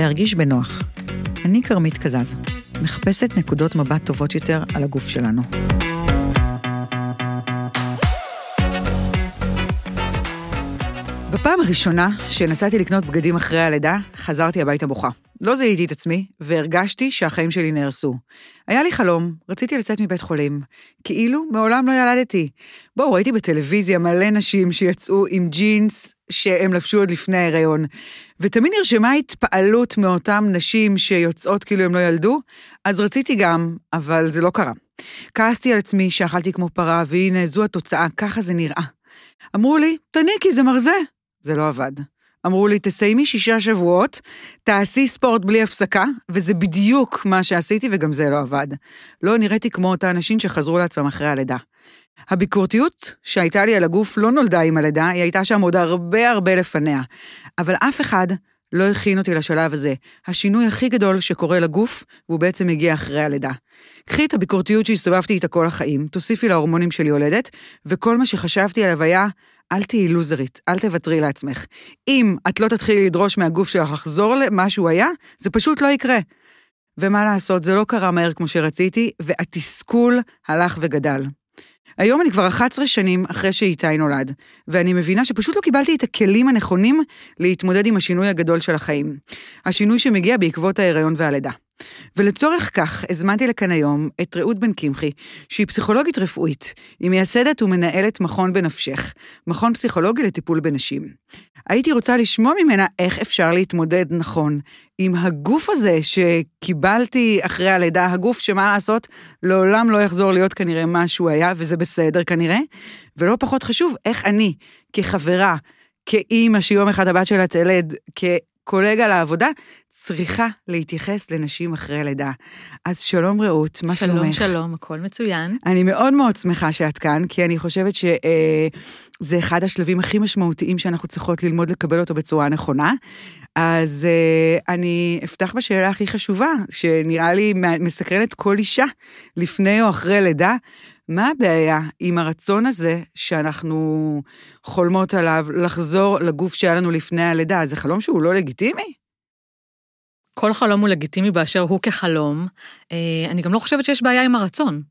להרגיש בנוח. אני כרמית קזז, מחפשת נקודות מבט טובות יותר על הגוף שלנו. בפעם הראשונה שנסעתי לקנות בגדים אחרי הלידה, חזרתי הביתה בוכה. לא זיהיתי את עצמי, והרגשתי שהחיים שלי נהרסו. היה לי חלום, רציתי לצאת מבית חולים. כאילו מעולם לא ילדתי. בואו, ראיתי בטלוויזיה מלא נשים שיצאו עם ג'ינס שהם לבשו עוד לפני ההיריון. ותמיד נרשמה התפעלות מאותן נשים שיוצאות כאילו הם לא ילדו, אז רציתי גם, אבל זה לא קרה. כעסתי על עצמי שאכלתי כמו פרה, והנה, זו התוצאה, ככה זה נראה. אמרו לי, תניקי, זה מרזה. זה לא עבד. אמרו לי, תסיימי שישה שבועות, תעשי ספורט בלי הפסקה, וזה בדיוק מה שעשיתי, וגם זה לא עבד. לא נראיתי כמו אותה נשים שחזרו לעצמם אחרי הלידה. הביקורתיות שהייתה לי על הגוף לא נולדה עם הלידה, היא הייתה שם עוד הרבה הרבה לפניה. אבל אף אחד לא הכין אותי לשלב הזה. השינוי הכי גדול שקורה לגוף, והוא בעצם מגיע אחרי הלידה. קחי את הביקורתיות שהסתובבתי איתה כל החיים, תוסיפי להורמונים של יולדת, וכל מה שחשבתי עליו היה, אל תהיי לוזרית, אל תוותרי לעצמך. אם את לא תתחילי לדרוש מהגוף שלך לחזור למה שהוא היה, זה פשוט לא יקרה. ומה לעשות, זה לא קרה מהר כמו שרציתי, והתסכול הלך וגדל. היום אני כבר 11 שנים אחרי שאיתי נולד, ואני מבינה שפשוט לא קיבלתי את הכלים הנכונים להתמודד עם השינוי הגדול של החיים. השינוי שמגיע בעקבות ההיריון והלידה. ולצורך כך הזמנתי לכאן היום את רעות בן קמחי, שהיא פסיכולוגית רפואית. היא מייסדת ומנהלת מכון בנפשך, מכון פסיכולוגי לטיפול בנשים. הייתי רוצה לשמוע ממנה איך אפשר להתמודד נכון עם הגוף הזה שקיבלתי אחרי הלידה, הגוף שמה לעשות, לעולם לא יחזור להיות כנראה מה שהוא היה, וזה בסדר כנראה, ולא פחות חשוב, איך אני, כחברה, כאימא שיום אחד הבת שלה תלד, קולגה לעבודה, צריכה להתייחס לנשים אחרי לידה. אז שלום רעות, מה שלום, שלומך? שלום, שלום, הכל מצוין. אני מאוד מאוד שמחה שאת כאן, כי אני חושבת שזה אחד השלבים הכי משמעותיים שאנחנו צריכות ללמוד לקבל אותו בצורה נכונה. אז uh, אני אפתח בשאלה הכי חשובה, שנראה לי מסקרנת כל אישה, לפני או אחרי לידה, מה הבעיה עם הרצון הזה שאנחנו חולמות עליו לחזור לגוף שהיה לנו לפני הלידה? זה חלום שהוא לא לגיטימי? כל חלום הוא לגיטימי באשר הוא כחלום. אה, אני גם לא חושבת שיש בעיה עם הרצון.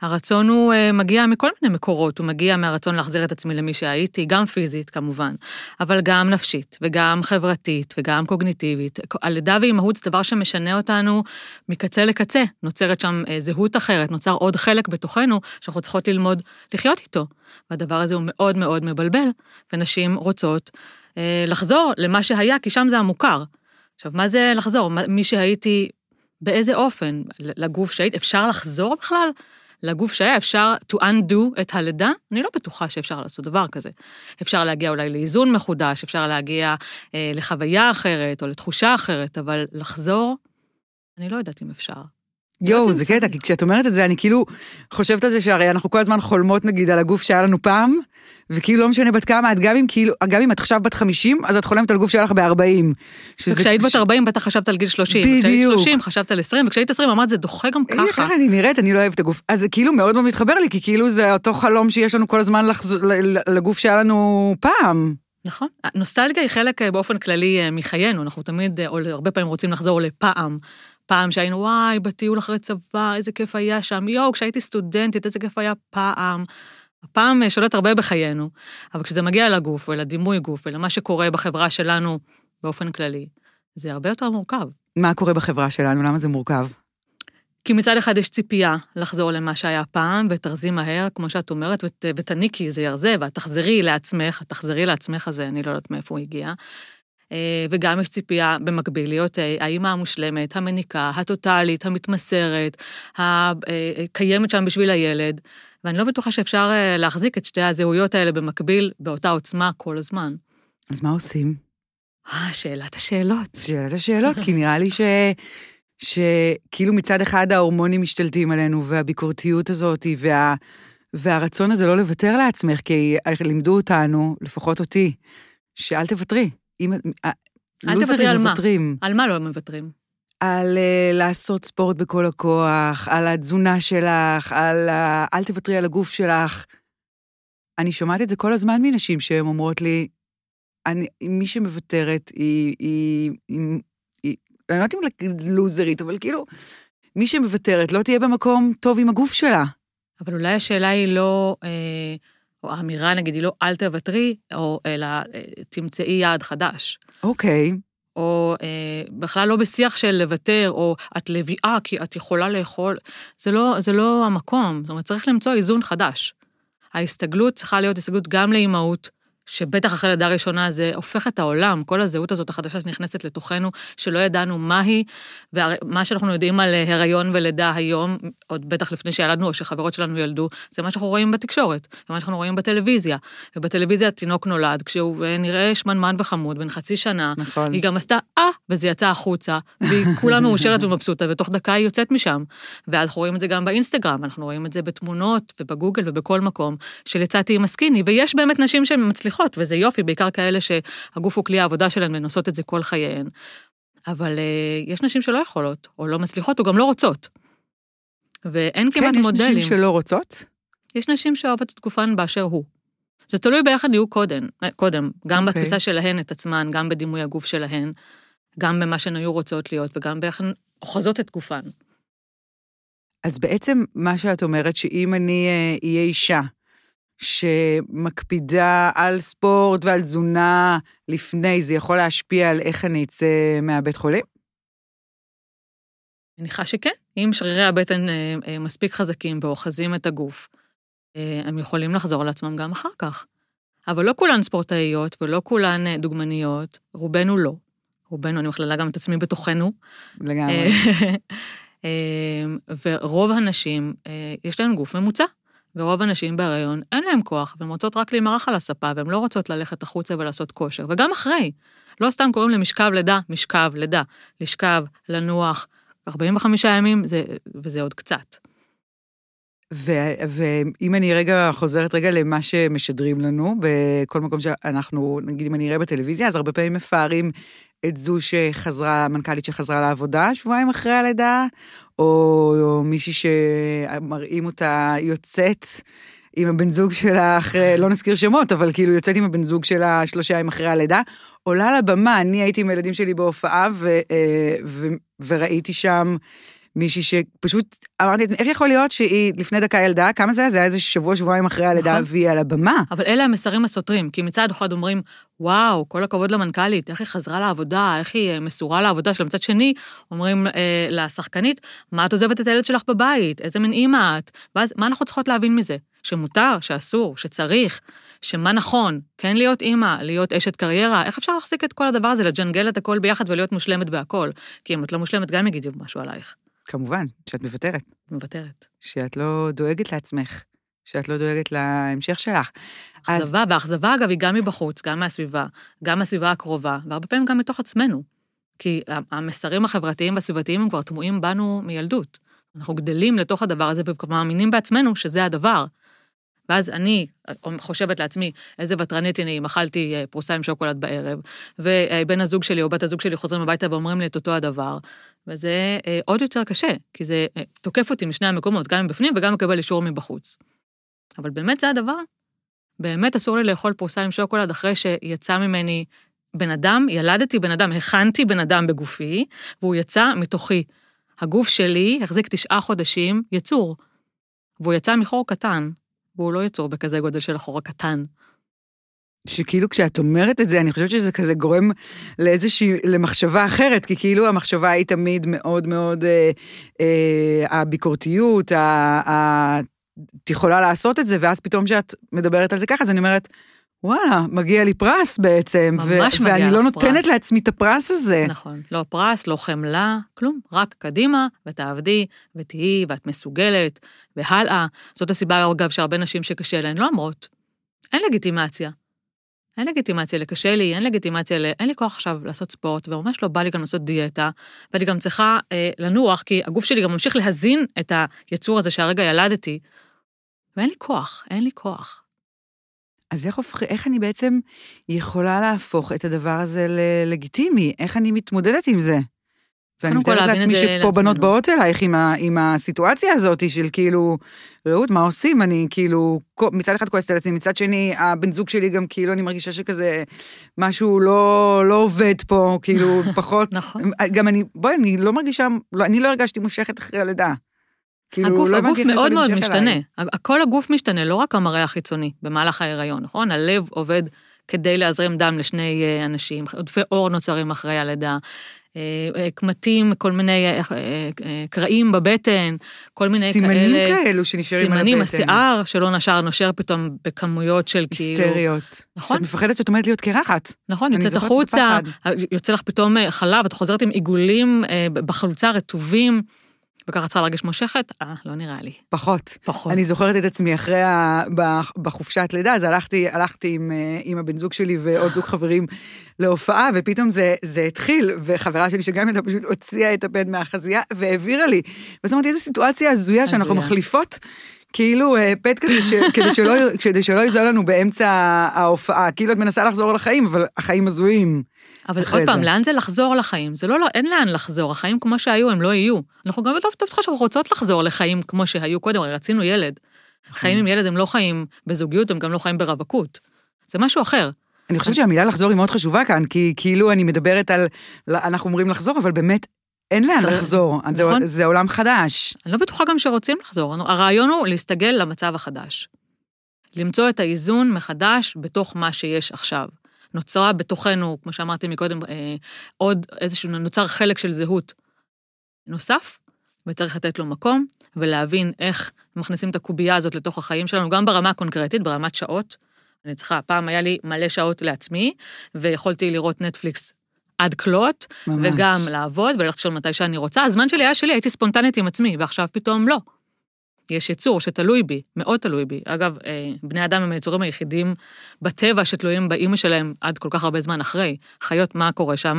הרצון הוא uh, מגיע מכל מיני מקורות, הוא מגיע מהרצון להחזיר את עצמי למי שהייתי, גם פיזית כמובן, אבל גם נפשית, וגם חברתית, וגם קוגניטיבית. הלידה ואימהות זה דבר שמשנה אותנו מקצה לקצה, נוצרת שם uh, זהות אחרת, נוצר עוד חלק בתוכנו שאנחנו צריכות ללמוד לחיות איתו. והדבר הזה הוא מאוד מאוד מבלבל, ונשים רוצות uh, לחזור למה שהיה, כי שם זה המוכר. עכשיו, מה זה לחזור? מי שהייתי, באיזה אופן? לגוף שהייתי, אפשר לחזור בכלל? לגוף שהיה, אפשר to undo את הלידה, אני לא בטוחה שאפשר לעשות דבר כזה. אפשר להגיע אולי לאיזון מחודש, אפשר להגיע אה, לחוויה אחרת או לתחושה אחרת, אבל לחזור, אני לא יודעת אם אפשר. יואו, זה קטע, כי כשאת אומרת את זה, אני כאילו חושבת על זה שהרי אנחנו כל הזמן חולמות נגיד על הגוף שהיה לנו פעם, וכאילו לא משנה בת כמה את, גם אם כאילו, גם אם את עכשיו בת 50, אז את חולמת על גוף שהיה לך ב-40. וכשהיית בת 40 בטח חשבת על גיל 30. בדיוק. כשהיית 30 חשבת על 20, וכשהיית 20 אמרת זה דוחה גם ככה. ככה אני נראית, אני לא אוהבת את הגוף. אז זה כאילו מאוד מאוד מתחבר לי, כי כאילו זה אותו חלום שיש לנו כל הזמן לגוף שהיה לנו פעם. נכון. נוסטלגיה היא חלק אה, באופן כללי אה, מחיינו, אנחנו תמיד, או אה, הרבה פעמים רוצים לחזור לפעם. פעם שהיינו, וואי, בטיול אחרי צבא, איזה כיף היה שם, יואו, כשהייתי סטודנטית, איזה כיף היה פעם. הפעם שולט הרבה בחיינו, אבל כשזה מגיע לגוף ולדימוי גוף ולמה שקורה בחברה שלנו באופן כללי, זה הרבה יותר מורכב. מה קורה בחברה שלנו? למה זה מורכב? כי מצד אחד יש ציפייה לחזור למה שהיה פעם, ותרזי מהר, כמו שאת אומרת, ות, ותניקי, זה ירזה, ואת תחזרי לעצמך, תחזרי לעצמך הזה, אני לא יודעת מאיפה הוא הגיע. אה, וגם יש ציפייה במקביל להיות אה, האימא המושלמת, המניקה, הטוטאלית, המתמסרת, הקיימת אה, שם בשביל הילד, ואני לא בטוחה שאפשר להחזיק את שתי הזהויות האלה במקביל, באותה עוצמה כל הזמן. אז מה עושים? אה, שאלת השאלות. שאלת השאלות, כי נראה לי ש... שכאילו מצד אחד ההורמונים משתלטים עלינו, והביקורתיות הזאת, וה... והרצון הזה לא לוותר לעצמך, כי לימדו אותנו, לפחות אותי, שאל תוותרי. אם... אה, תוותרי על מוותרים. מה? על מה לא מוותרים? על uh, לעשות ספורט בכל הכוח, על התזונה שלך, על uh, אל תוותרי על הגוף שלך. אני שומעת את זה כל הזמן מנשים שהן אומרות לי, אני, מי שמוותרת היא, היא, היא, היא אני לא יודעת אם לוזרית, אבל כאילו, מי שמוותרת לא תהיה במקום טוב עם הגוף שלה. אבל אולי השאלה היא לא, אה, או האמירה נגיד היא לא אל תוותרי, או אלא אה, תמצאי יעד חדש. אוקיי. או אה, בכלל לא בשיח של לוותר, או את לביאה כי את יכולה לאכול, זה לא, זה לא המקום. זאת אומרת, צריך למצוא איזון חדש. ההסתגלות צריכה להיות הסתגלות גם לאימהות, שבטח אחרי לידה ראשונה זה הופך את העולם, כל הזהות הזאת החדשה שנכנסת לתוכנו, שלא ידענו מה היא, ומה שאנחנו יודעים על הריון ולידה היום, עוד בטח לפני שילדנו, או שחברות שלנו ילדו, זה מה שאנחנו רואים בתקשורת, זה מה שאנחנו רואים בטלוויזיה. ובטלוויזיה תינוק נולד, כשהוא נראה שמנמן וחמוד, בן חצי שנה, נכון. היא גם עשתה אה, וזה יצא החוצה, והיא כולה מאושרת ומבסוטה, ותוך דקה היא יוצאת משם. ואז אנחנו רואים את זה גם באינסטגרם, אנחנו רואים את זה בתמונות ובגוגל ובכל מקום, של יצאתי עם הסקיני, ויש באמת נשים מצליחות, וזה יופי, בעיקר כאלה שהגוף הוא כלי העבודה שלהן עושות את זה כל חייהן. אבל uh, יש נשים שלא יכולות, או לא מצליחות, או גם לא רוצות. ואין כן, כמעט יש מודלים. נשים שלא רוצות? יש נשים שאוהבות את גופן באשר הוא. זה תלוי באיך הן יהיו קודם, אה, קודם, גם אוקיי. בתפיסה שלהן את עצמן, גם בדימוי הגוף שלהן, גם במה שהן היו רוצות להיות, וגם באיך הן אוחזות את גופן. אז בעצם מה שאת אומרת, שאם אני אה, אהיה אישה שמקפידה על ספורט ועל תזונה לפני, זה יכול להשפיע על איך אני אצא מהבית חולים? מניחה שכן. אם שרירי הבטן אה, אה, מספיק חזקים ואוחזים את הגוף, אה, הם יכולים לחזור על עצמם גם אחר כך. אבל לא כולן ספורטאיות ולא כולן דוגמניות, רובנו לא. רובנו, אני מכללה גם את עצמי בתוכנו. לגמרי. ורוב הנשים, יש להן גוף ממוצע. ורוב הנשים בהיריון אין להן כוח, והן רוצות רק להימרח על הספה, והן לא רוצות ללכת החוצה ולעשות כושר, וגם אחרי. לא סתם קוראים למשכב לידה, משכב לידה. לשכב, לנוח, 45 ימים, זה, וזה עוד קצת. ו- ואם אני רגע חוזרת רגע למה שמשדרים לנו, בכל מקום שאנחנו, נגיד אם אני אראה בטלוויזיה, אז הרבה פעמים מפארים את זו שחזרה, המנכ"לית שחזרה לעבודה שבועיים אחרי הלידה, או, או מישהי שמראים אותה יוצאת עם הבן זוג שלה אחרי, לא נזכיר שמות, אבל כאילו יוצאת עם הבן זוג שלה שלושה ימים אחרי הלידה, עולה לבמה, אני הייתי עם הילדים שלי בהופעה, ו, אה, ו, וראיתי שם מישהי שפשוט, אמרתי איך יכול להיות שהיא לפני דקה ילדה, כמה זה היה? זה היה איזה שבוע, שבועיים אחרי הלידה, נכון. והיא על הבמה. אבל אלה המסרים הסותרים, כי מצד אחד אומרים, וואו, כל הכבוד למנכ"לית, איך היא חזרה לעבודה, איך היא אה, מסורה לעבודה שלה. מצד שני, אומרים אה, לשחקנית, מה את עוזבת את הילד שלך בבית? איזה מין אימא את? ואז, מה אנחנו צריכות להבין מזה? שמותר, שאסור, שצריך, שמה נכון, כן להיות אימא, להיות אשת קריירה, איך אפשר להחזיק את כל הדבר הזה, לג'נגל את הכל ביחד ולהיות מושלמת בהכל? כי אם את לא מושלמת, גם יגידו משהו עלייך. כמובן, שאת מוותרת, מוותרת. שאת לא דואגת לעצמך, שאת לא דואגת להמשך שלך. אז אכזבה, והאכזבה אגב היא גם מבחוץ, גם מהסביבה, גם מהסביבה הקרובה, והרבה פעמים גם מתוך עצמנו. כי המסרים החברתיים והסביבתיים הם כבר טמועים בנו מילדות. אנחנו גדלים לתוך הדבר הזה ומאמינים בעצמנו שזה הדבר. ואז אני חושבת לעצמי, איזה ותרנית אני, אם אכלתי אה, פרוסה עם שוקולד בערב, ובן הזוג שלי או בת הזוג שלי חוזרים הביתה ואומרים לי את אותו הדבר, וזה אה, עוד יותר קשה, כי זה אה, תוקף אותי משני המקומות, גם מבפנים וגם מקבל אישור מבחוץ. אבל באמת זה הדבר. באמת אסור לי לאכול פרוסה עם שוקולד אחרי שיצא ממני בן אדם, ילדתי בן אדם, הכנתי בן אדם בגופי, והוא יצא מתוכי. הגוף שלי החזיק תשעה חודשים יצור, והוא יצא מחור קטן, והוא לא יצור בכזה גודל של החור הקטן. שכאילו כשאת אומרת את זה, אני חושבת שזה כזה גורם לאיזושהי, למחשבה אחרת, כי כאילו המחשבה היא תמיד מאוד מאוד, אה, אה, הביקורתיות, ה, ה, את יכולה לעשות את זה, ואז פתאום כשאת מדברת על זה ככה, אז אני אומרת, וואלה, מגיע לי פרס בעצם, ממש מגיע ואני לך לא פרס. נותנת לעצמי את הפרס הזה. נכון. לא פרס, לא חמלה, כלום. רק קדימה, ותעבדי, ותהיי, ואת מסוגלת, והלאה. זאת הסיבה, אגב, שהרבה נשים שקשה להן לא אומרות. אין לגיטימציה. אין לגיטימציה לקשה לי, אין לגיטימציה ל... אין לי כוח עכשיו לעשות ספורט, וממש לא בא לי גם לעשות דיאטה, ואני גם צריכה אה, לנוח, כי הגוף שלי גם ממשיך להזין את היצור הזה שהרגע ילדתי, ואין לי כוח, אין לי כוח. אז איך, הופכ... איך אני בעצם יכולה להפוך את הדבר הזה ללגיטימי? איך אני מתמודדת עם זה? ואני מתארת לעצמי שפה בנות לעצמנו. באות אלייך עם, ה, עם הסיטואציה הזאת של כאילו, רעות, מה עושים? אני כאילו, מצד אחד כועסת על עצמי, מצד שני, הבן זוג שלי גם כאילו, אני מרגישה שכזה, משהו לא, לא עובד פה, כאילו, פחות... נכון. גם אני, בואי, אני לא מרגישה, לא, אני לא הרגשתי מושכת אחרי הלידה. כאילו, הגוף, לא הגוף מאוד מאוד משתנה. אליי. כל הגוף משתנה, לא רק המראה החיצוני במהלך ההיריון, נכון? הלב עובד כדי להזרים דם לשני אה, אנשים, עודפי עור נוצרים אחרי הלידה, אה, אה, קמטים, כל מיני קרעים בבטן, כל מיני סימנים כאלה. כאלו שנשארים על הבטן. סימנים, השיער שלא נשר, נושר פתאום בכמויות של כאילו... היסטריות. נכון. שאת מפחדת שאת עומדת להיות קרחת. נכון, יוצאת החוצה. יוצא לך פתאום חלב, את חוזרת עם עיגולים בחלוצה רטובים, וככה צריכה להרגיש מושכת? אה, לא נראה לי. פחות. פחות. אני זוכרת את עצמי אחרי, ה... בחופשת לידה, אז הלכתי, הלכתי עם, אה, עם הבן זוג שלי ועוד זוג חברים להופעה, ופתאום זה, זה התחיל, וחברה שלי שגם הייתה פשוט הוציאה את הפד מהחזייה והעבירה לי. ואז אמרתי, איזו סיטואציה הזויה שאנחנו. מחליפות. כאילו אה, פד כזה, ש... כדי, שלא, כדי שלא יזול לנו באמצע ההופעה. כאילו את מנסה לחזור לחיים, אבל החיים הזויים. אבל עוד פעם, זה. לאן זה לחזור לחיים? זה לא, לא, אין לאן לחזור, החיים כמו שהיו, הם לא יהיו. אנחנו גם לא בטוחה שאנחנו רוצות לחזור לחיים כמו שהיו קודם, הרי רצינו ילד. חיים עם ילד הם לא חיים בזוגיות, הם גם לא חיים ברווקות. זה משהו אחר. אני חושבת שהמילה לחזור היא מאוד חשובה כאן, כי כאילו אני מדברת על, אנחנו אומרים לחזור, אבל באמת אין לאן לחזור. זה, נכון. זה עולם חדש. אני לא בטוחה גם שרוצים לחזור. הרעיון הוא להסתגל למצב החדש. למצוא את האיזון מחדש בתוך מה שיש עכשיו. נוצרה בתוכנו, כמו שאמרתי מקודם, אה, עוד איזשהו, נוצר חלק של זהות נוסף, וצריך לתת לו מקום, ולהבין איך מכניסים את הקובייה הזאת לתוך החיים שלנו, גם ברמה הקונקרטית, ברמת שעות. אני צריכה, פעם היה לי מלא שעות לעצמי, ויכולתי לראות נטפליקס עד כלות, ממש. וגם לעבוד וללכת לישון מתי שאני רוצה. הזמן שלי היה שלי, הייתי ספונטנית עם עצמי, ועכשיו פתאום לא. יש יצור שתלוי בי, מאוד תלוי בי. אגב, אה, בני אדם הם היצורים היחידים בטבע שתלויים באימא שלהם עד כל כך הרבה זמן אחרי. חיות, מה קורה שם?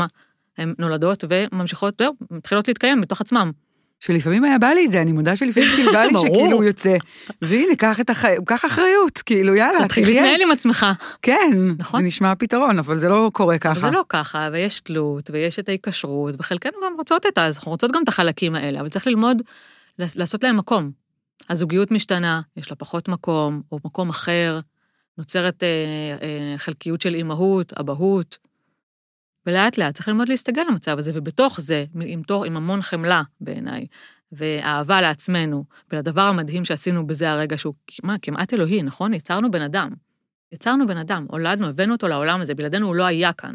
הן נולדות וממשיכות, זהו, מתחילות להתקיים בתוך עצמם. שלפעמים היה בא לי את זה, אני מודה שלפעמים כאילו בא לי. שכאילו הוא יוצא, והנה, קח את החיים, קח אחריות, כאילו, יאללה, תתחיל. להתנהל עם עצמך. כן, נכון. זה נשמע פתרון, אבל זה לא קורה ככה. זה לא ככה, ויש תלות, ויש את ההיקשרות, וחלקנו גם רוצות את ה... אנחנו רוצות גם את החלקים האלה, אבל צריך ללמוד לעש- לעשות להם מקום. הזוגיות משתנה, יש לה פחות מקום, או מקום אחר, נוצרת אה, אה, חלקיות של אימהות, אבהות, ולאט לאט צריך ללמוד להסתגל למצב הזה, ובתוך זה, עם, תור, עם המון חמלה בעיניי, ואהבה לעצמנו, ולדבר המדהים שעשינו בזה הרגע שהוא, מה, כמעט אלוהי, נכון? יצרנו בן אדם. יצרנו בן אדם, הולדנו, הבאנו אותו לעולם הזה, בלעדינו הוא לא היה כאן.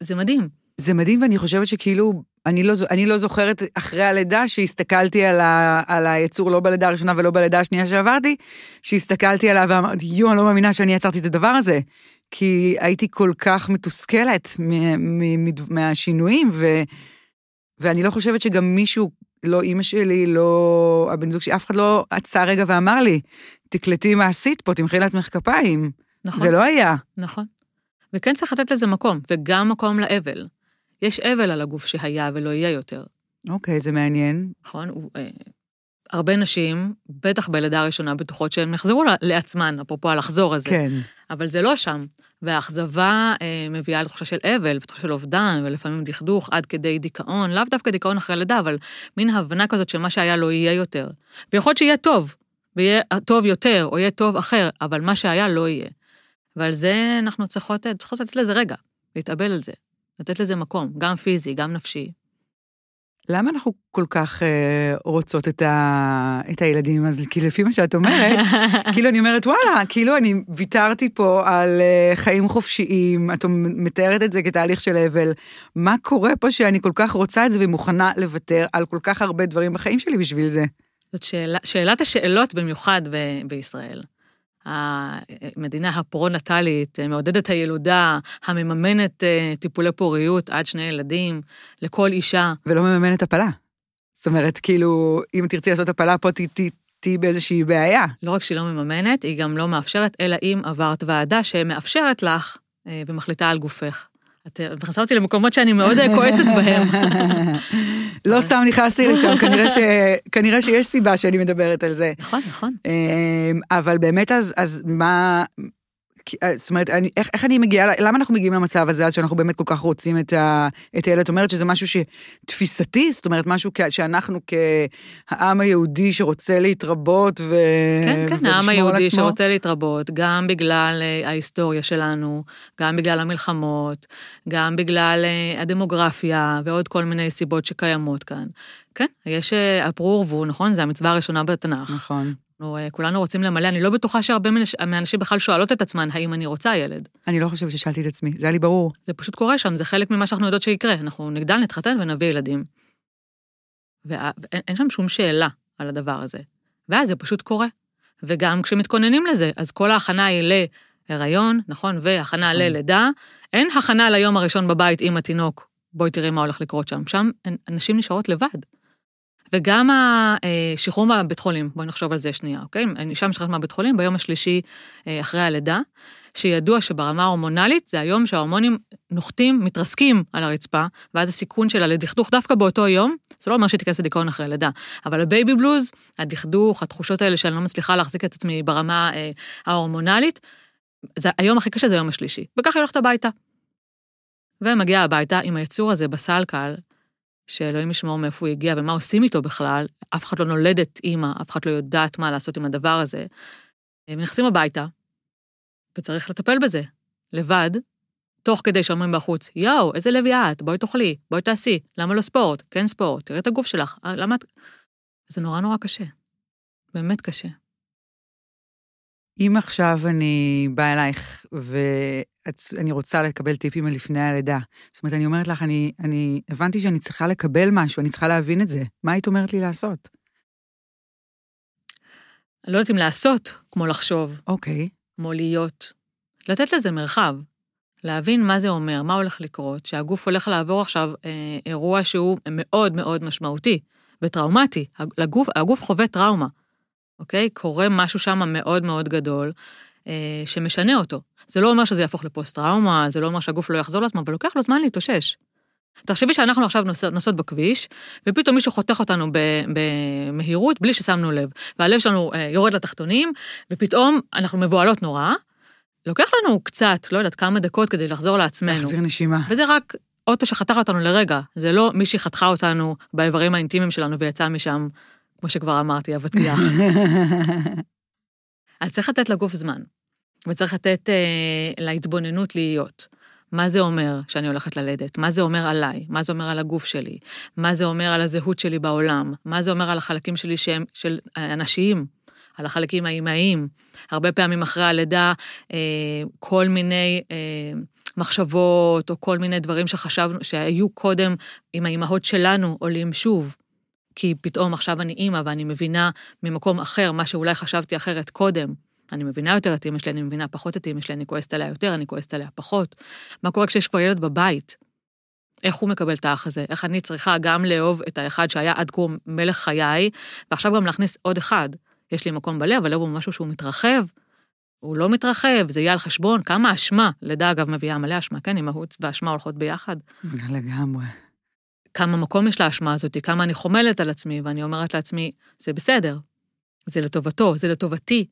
זה מדהים. זה מדהים, ואני חושבת שכאילו, אני לא, אני לא זוכרת אחרי הלידה שהסתכלתי על, ה, על היצור, לא בלידה הראשונה ולא בלידה השנייה שעברתי, שהסתכלתי עליו ואמרתי, יואו, אני לא מאמינה שאני יצרתי את הדבר הזה. כי הייתי כל כך מתוסכלת מ- מ- מ- מהשינויים, ו, ואני לא חושבת שגם מישהו, לא אימא שלי, לא הבן זוג שלי, אף אחד לא עצר רגע ואמר לי, תקלטי מה עשית פה, תמחאי לעצמך כפיים. נכון. זה לא היה. נכון. וכן צריך לתת לזה מקום, וגם מקום לאבל. יש אבל על הגוף שהיה ולא יהיה יותר, אוקיי, זה מעניין. נכון? הוא, אה, הרבה נשים, בטח בלידה הראשונה, בטוחות שהן יחזרו לעצמן, אפרופו הלחזור הזה. כן. אבל זה לא שם. והאכזבה אה, מביאה לתחושה של אבל, ותחושה של אובדן, ולפעמים דכדוך עד כדי דיכאון, לאו דווקא דיכאון אחרי לידה, אבל מין הבנה כזאת שמה שהיה לא יהיה יותר. ויכול להיות שיהיה טוב, ויהיה טוב יותר, או יהיה טוב אחר, אבל מה שהיה לא יהיה. ועל זה אנחנו צריכות, צריכות לתת לזה רגע, להתאבל על זה, לתת לזה מקום, גם פיזי, גם נפשי. למה אנחנו כל כך אה, רוצות את, ה, את הילדים? אז כאילו, לפי מה שאת אומרת, כאילו אני אומרת, וואלה, כאילו אני ויתרתי פה על אה, חיים חופשיים, את מתארת את זה כתהליך של אבל. מה קורה פה שאני כל כך רוצה את זה ומוכנה לוותר על כל כך הרבה דברים בחיים שלי בשביל זה? זאת שאלה, שאלת השאלות במיוחד ב- בישראל. המדינה הפרו-נטלית, מעודדת הילודה, המממנת אה, טיפולי פוריות עד שני ילדים, לכל אישה. ולא מממנת הפלה. זאת אומרת, כאילו, אם תרצי לעשות הפלה פה, ת- ת- תהיי באיזושהי בעיה. לא רק שהיא לא מממנת, היא גם לא מאפשרת, אלא אם עברת ועדה שמאפשרת לך אה, ומחליטה על גופך. את אה, מכנסה אותי למקומות שאני מאוד אה, כועסת בהם. לא סתם נכנסתי לשם, כנראה, ש... כנראה שיש סיבה שאני מדברת על זה. נכון, נכון. אמ, אבל באמת, אז, אז מה, אה, זאת אומרת, אני, איך, איך אני מגיעה, למה אנחנו מגיעים למצב הזה, אז שאנחנו באמת כל כך רוצים את, ה, את הילד? את אומרת שזה משהו שתפיסתי, זאת אומרת, משהו כ, שאנחנו כעם היהודי שרוצה להתרבות ו... כן, כן, העם היהודי עצמו? שרוצה להתרבות, גם בגלל אה, ההיסטוריה שלנו, גם בגלל המלחמות, גם בגלל אה, הדמוגרפיה ועוד כל מיני סיבות שקיימות כאן. כן, יש אה, הפרו ורבו, נכון? זו המצווה הראשונה בתנ"ך. נכון. אנחנו אה, כולנו רוצים למלא, אני לא בטוחה שהרבה מהאנשים בכלל שואלות את עצמן, האם אני רוצה ילד. אני לא חושבת ששאלתי את עצמי, זה היה לי ברור. זה פשוט קורה שם, זה חלק ממה שאנחנו יודעות שיקרה. אנחנו נגדל, נתחתן ונביא ילדים. ואין אין שם שום שאלה על הדבר הזה. ואז זה פשוט קורה. וגם כשמתכוננים לזה, אז כל ההכנה היא להיריון, נכון? והכנה נכון. ללידה. אין הכנה ליום הראשון בבית עם התינוק, בואי תראי מה הולך לקרות שם. שם הנשים נשארות לבד. וגם השחרור מהבית חולים, בואי נחשוב על זה שנייה, אוקיי? אישה משתחררת מהבית חולים ביום השלישי אה, אחרי הלידה, שידוע שברמה ההורמונלית זה היום שההורמונים נוחתים, מתרסקים על הרצפה, ואז הסיכון שלה לדכדוך דווקא באותו יום, זה לא אומר שהיא תיכנס לדיכאון אחרי לידה, אבל ה baby blues, הדכדוך, התחושות האלה שאני לא מצליחה להחזיק את עצמי ברמה אה, ההורמונלית, זה היום הכי קשה זה היום השלישי, וככה היא הולכת הביתה. ומגיעה הביתה עם היצור הזה בסלקל, שאלוהים ישמור מאיפה הוא הגיע ומה עושים איתו בכלל, אף אחד לא נולדת אימא, אף אחד לא יודעת מה לעשות עם הדבר הזה. הם נכנסים הביתה, וצריך לטפל בזה, לבד, תוך כדי שאומרים בחוץ, יואו, איזה לוי את, בואי תאכלי, בואי תעשי, למה לא ספורט? כן ספורט, תראי את הגוף שלך, "אה, למה את... זה נורא נורא קשה, באמת קשה. אם עכשיו אני באה אלייך ואני רוצה לקבל טיפים מלפני הלידה, זאת אומרת, אני אומרת לך, אני, אני הבנתי שאני צריכה לקבל משהו, אני צריכה להבין את זה. מה היית אומרת לי לעשות? אני לא יודעת אם לעשות כמו לחשוב, אוקיי, כמו להיות. לתת לזה מרחב, להבין מה זה אומר, מה הולך לקרות, שהגוף הולך לעבור עכשיו אה, אירוע שהוא מאוד מאוד משמעותי וטראומטי. הגוף, הגוף חווה טראומה, אוקיי? קורה משהו שם מאוד מאוד גדול, אה, שמשנה אותו. זה לא אומר שזה יהפוך לפוסט-טראומה, זה לא אומר שהגוף לא יחזור לעצמו, אבל לוקח לו זמן להתאושש. תחשבי שאנחנו עכשיו נוסעות, נוסעות בכביש, ופתאום מישהו חותך אותנו במהירות בלי ששמנו לב, והלב שלנו אה, יורד לתחתונים, ופתאום אנחנו מבוהלות נורא. לוקח לנו קצת, לא יודעת, כמה דקות כדי לחזור לעצמנו. להחזיר נשימה. וזה רק אוטו שחתך אותנו לרגע, זה לא מישהי חתכה אותנו באיברים האינטימיים שלנו ויצאה משם, כמו שכבר אמרתי, אבטיח. אז צריך לתת לגוף זמן, וצריך לתת אה, להתבוננות להיות. מה זה אומר שאני הולכת ללדת? מה זה אומר עליי? מה זה אומר על הגוף שלי? מה זה אומר על הזהות שלי בעולם? מה זה אומר על החלקים שלי שהם של אנשיים? על החלקים האימהיים? הרבה פעמים אחרי הלידה, אה, כל מיני אה, מחשבות, או כל מיני דברים שחשבנו, שהיו קודם עם האימהות שלנו, עולים שוב. כי פתאום עכשיו אני אימא ואני מבינה ממקום אחר, מה שאולי חשבתי אחרת קודם. אני מבינה יותר את אימא שלי, אני מבינה פחות את אימא שלי, אני כועסת עליה יותר, אני כועסת עליה פחות. מה קורה כשיש כבר ילד בבית? איך הוא מקבל את האח הזה? איך אני צריכה גם לאהוב את האחד שהיה עד כה מלך חיי, ועכשיו גם להכניס עוד אחד. יש לי מקום בלב, הלב הוא משהו שהוא מתרחב, הוא לא מתרחב, זה יהיה על חשבון, כמה אשמה, לידה אגב מביאה מלא אשמה, כן, אימהות ואשמה הולכות ביחד. לגמרי. כמה מקום יש לאשמה הזאת, כמה אני חומלת על עצמי, ואני אומרת לעצמי, זה בסדר, זה לטובתו, זה לטובתי,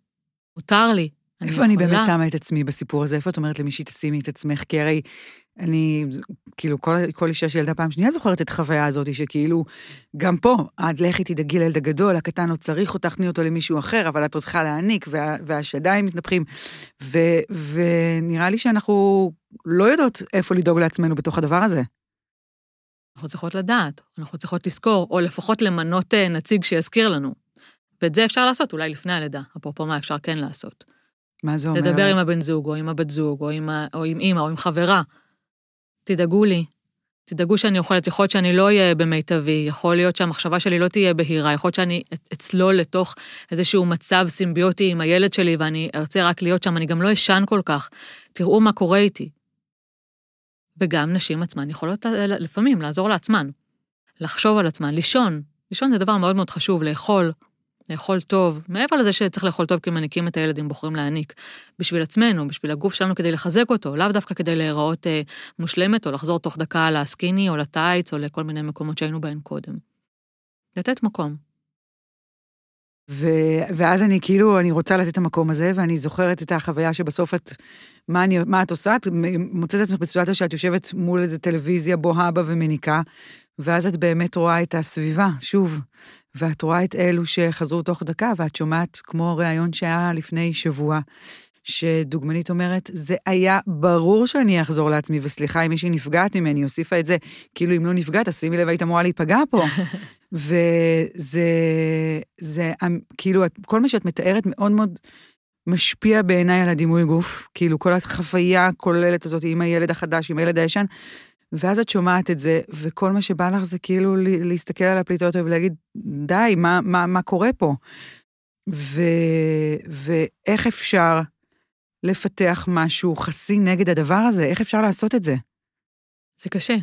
מותר לי, אני איפה אני באמת יכולה. שמה את עצמי בסיפור הזה? איפה את אומרת למישהי, תשימי את עצמך? כי הרי אני, כאילו, כל, כל אישה שילדה פעם שנייה זוכרת את החוויה הזאת, שכאילו, גם פה, את לכי תדאגי לילד הגדול, הקטן לא צריך אותך, תני אותו למישהו אחר, אבל את צריכה להעניק, וה, והשדיים מתנפחים. ו, ונראה לי שאנחנו לא יודעות איפה לדאוג לעצמנו בתוך הדבר הזה. אנחנו צריכות לדעת, אנחנו צריכות לזכור, או לפחות למנות אה, נציג שיזכיר לנו. ואת זה אפשר לעשות אולי לפני הלידה, אפרופו מה אפשר כן לעשות. מה זה אומר? לדבר עם הבן זוג, או עם הבת זוג, או עם, או עם אימא, או עם חברה. תדאגו לי, תדאגו שאני אוכלת, יכול להיות שאני לא אהיה במיטבי, יכול להיות שהמחשבה שלי לא תהיה בהירה, יכול להיות שאני אצ- אצלול לתוך איזשהו מצב סימביוטי עם הילד שלי, ואני ארצה רק להיות שם, אני גם לא אשן כל כך. תראו מה קורה איתי. וגם נשים עצמן יכולות אה, לפעמים לעזור לעצמן, לחשוב על עצמן, לישון. לישון זה דבר מאוד מאוד חשוב, לאכול, לאכול טוב, מעבר לזה שצריך לאכול טוב כי מניקים את הילד אם בוחרים להניק, בשביל עצמנו, בשביל הגוף שלנו כדי לחזק אותו, לאו דווקא כדי להיראות אה, מושלמת או לחזור תוך דקה לסקיני או לטייץ או לכל מיני מקומות שהיינו בהן קודם. לתת מקום. ו, ואז אני כאילו, אני רוצה לתת את המקום הזה, ואני זוכרת את החוויה שבסוף את, מה, אני, מה את עושה? את מוצאת את עצמך בסיטואציה שאת יושבת מול איזה טלוויזיה בוהה בה ומניקה, ואז את באמת רואה את הסביבה, שוב, ואת רואה את אלו שחזרו תוך דקה, ואת שומעת כמו ראיון שהיה לפני שבוע, שדוגמנית אומרת, זה היה ברור שאני אחזור לעצמי, וסליחה אם מישהי נפגעת ממני, הוסיפה את זה, כאילו אם לא נפגעת, אז שימי לב, היית אמורה להיפגע פה. וזה, זה, כאילו, כל מה שאת מתארת מאוד מאוד משפיע בעיניי על הדימוי גוף, כאילו כל החוויה הכוללת הזאת עם הילד החדש, עם הילד הישן, ואז את שומעת את זה, וכל מה שבא לך זה כאילו להסתכל על הפליטות ולהגיד, די, מה, מה, מה קורה פה? ו, ואיך אפשר לפתח משהו חסי נגד הדבר הזה? איך אפשר לעשות את זה? זה קשה.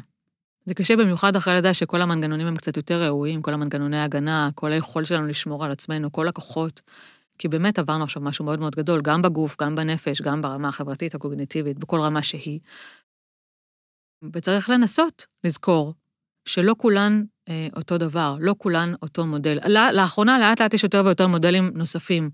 זה קשה במיוחד אחרי לידה שכל המנגנונים הם קצת יותר ראויים, כל המנגנוני ההגנה, כל היכולת שלנו לשמור על עצמנו, כל הכוחות. כי באמת עברנו עכשיו משהו מאוד מאוד גדול, גם בגוף, גם בנפש, גם ברמה החברתית, הקוגניטיבית, בכל רמה שהיא. וצריך לנסות לזכור שלא כולן אה, אותו דבר, לא כולן אותו מודל. לאחרונה לאט לאט יש יותר ויותר מודלים נוספים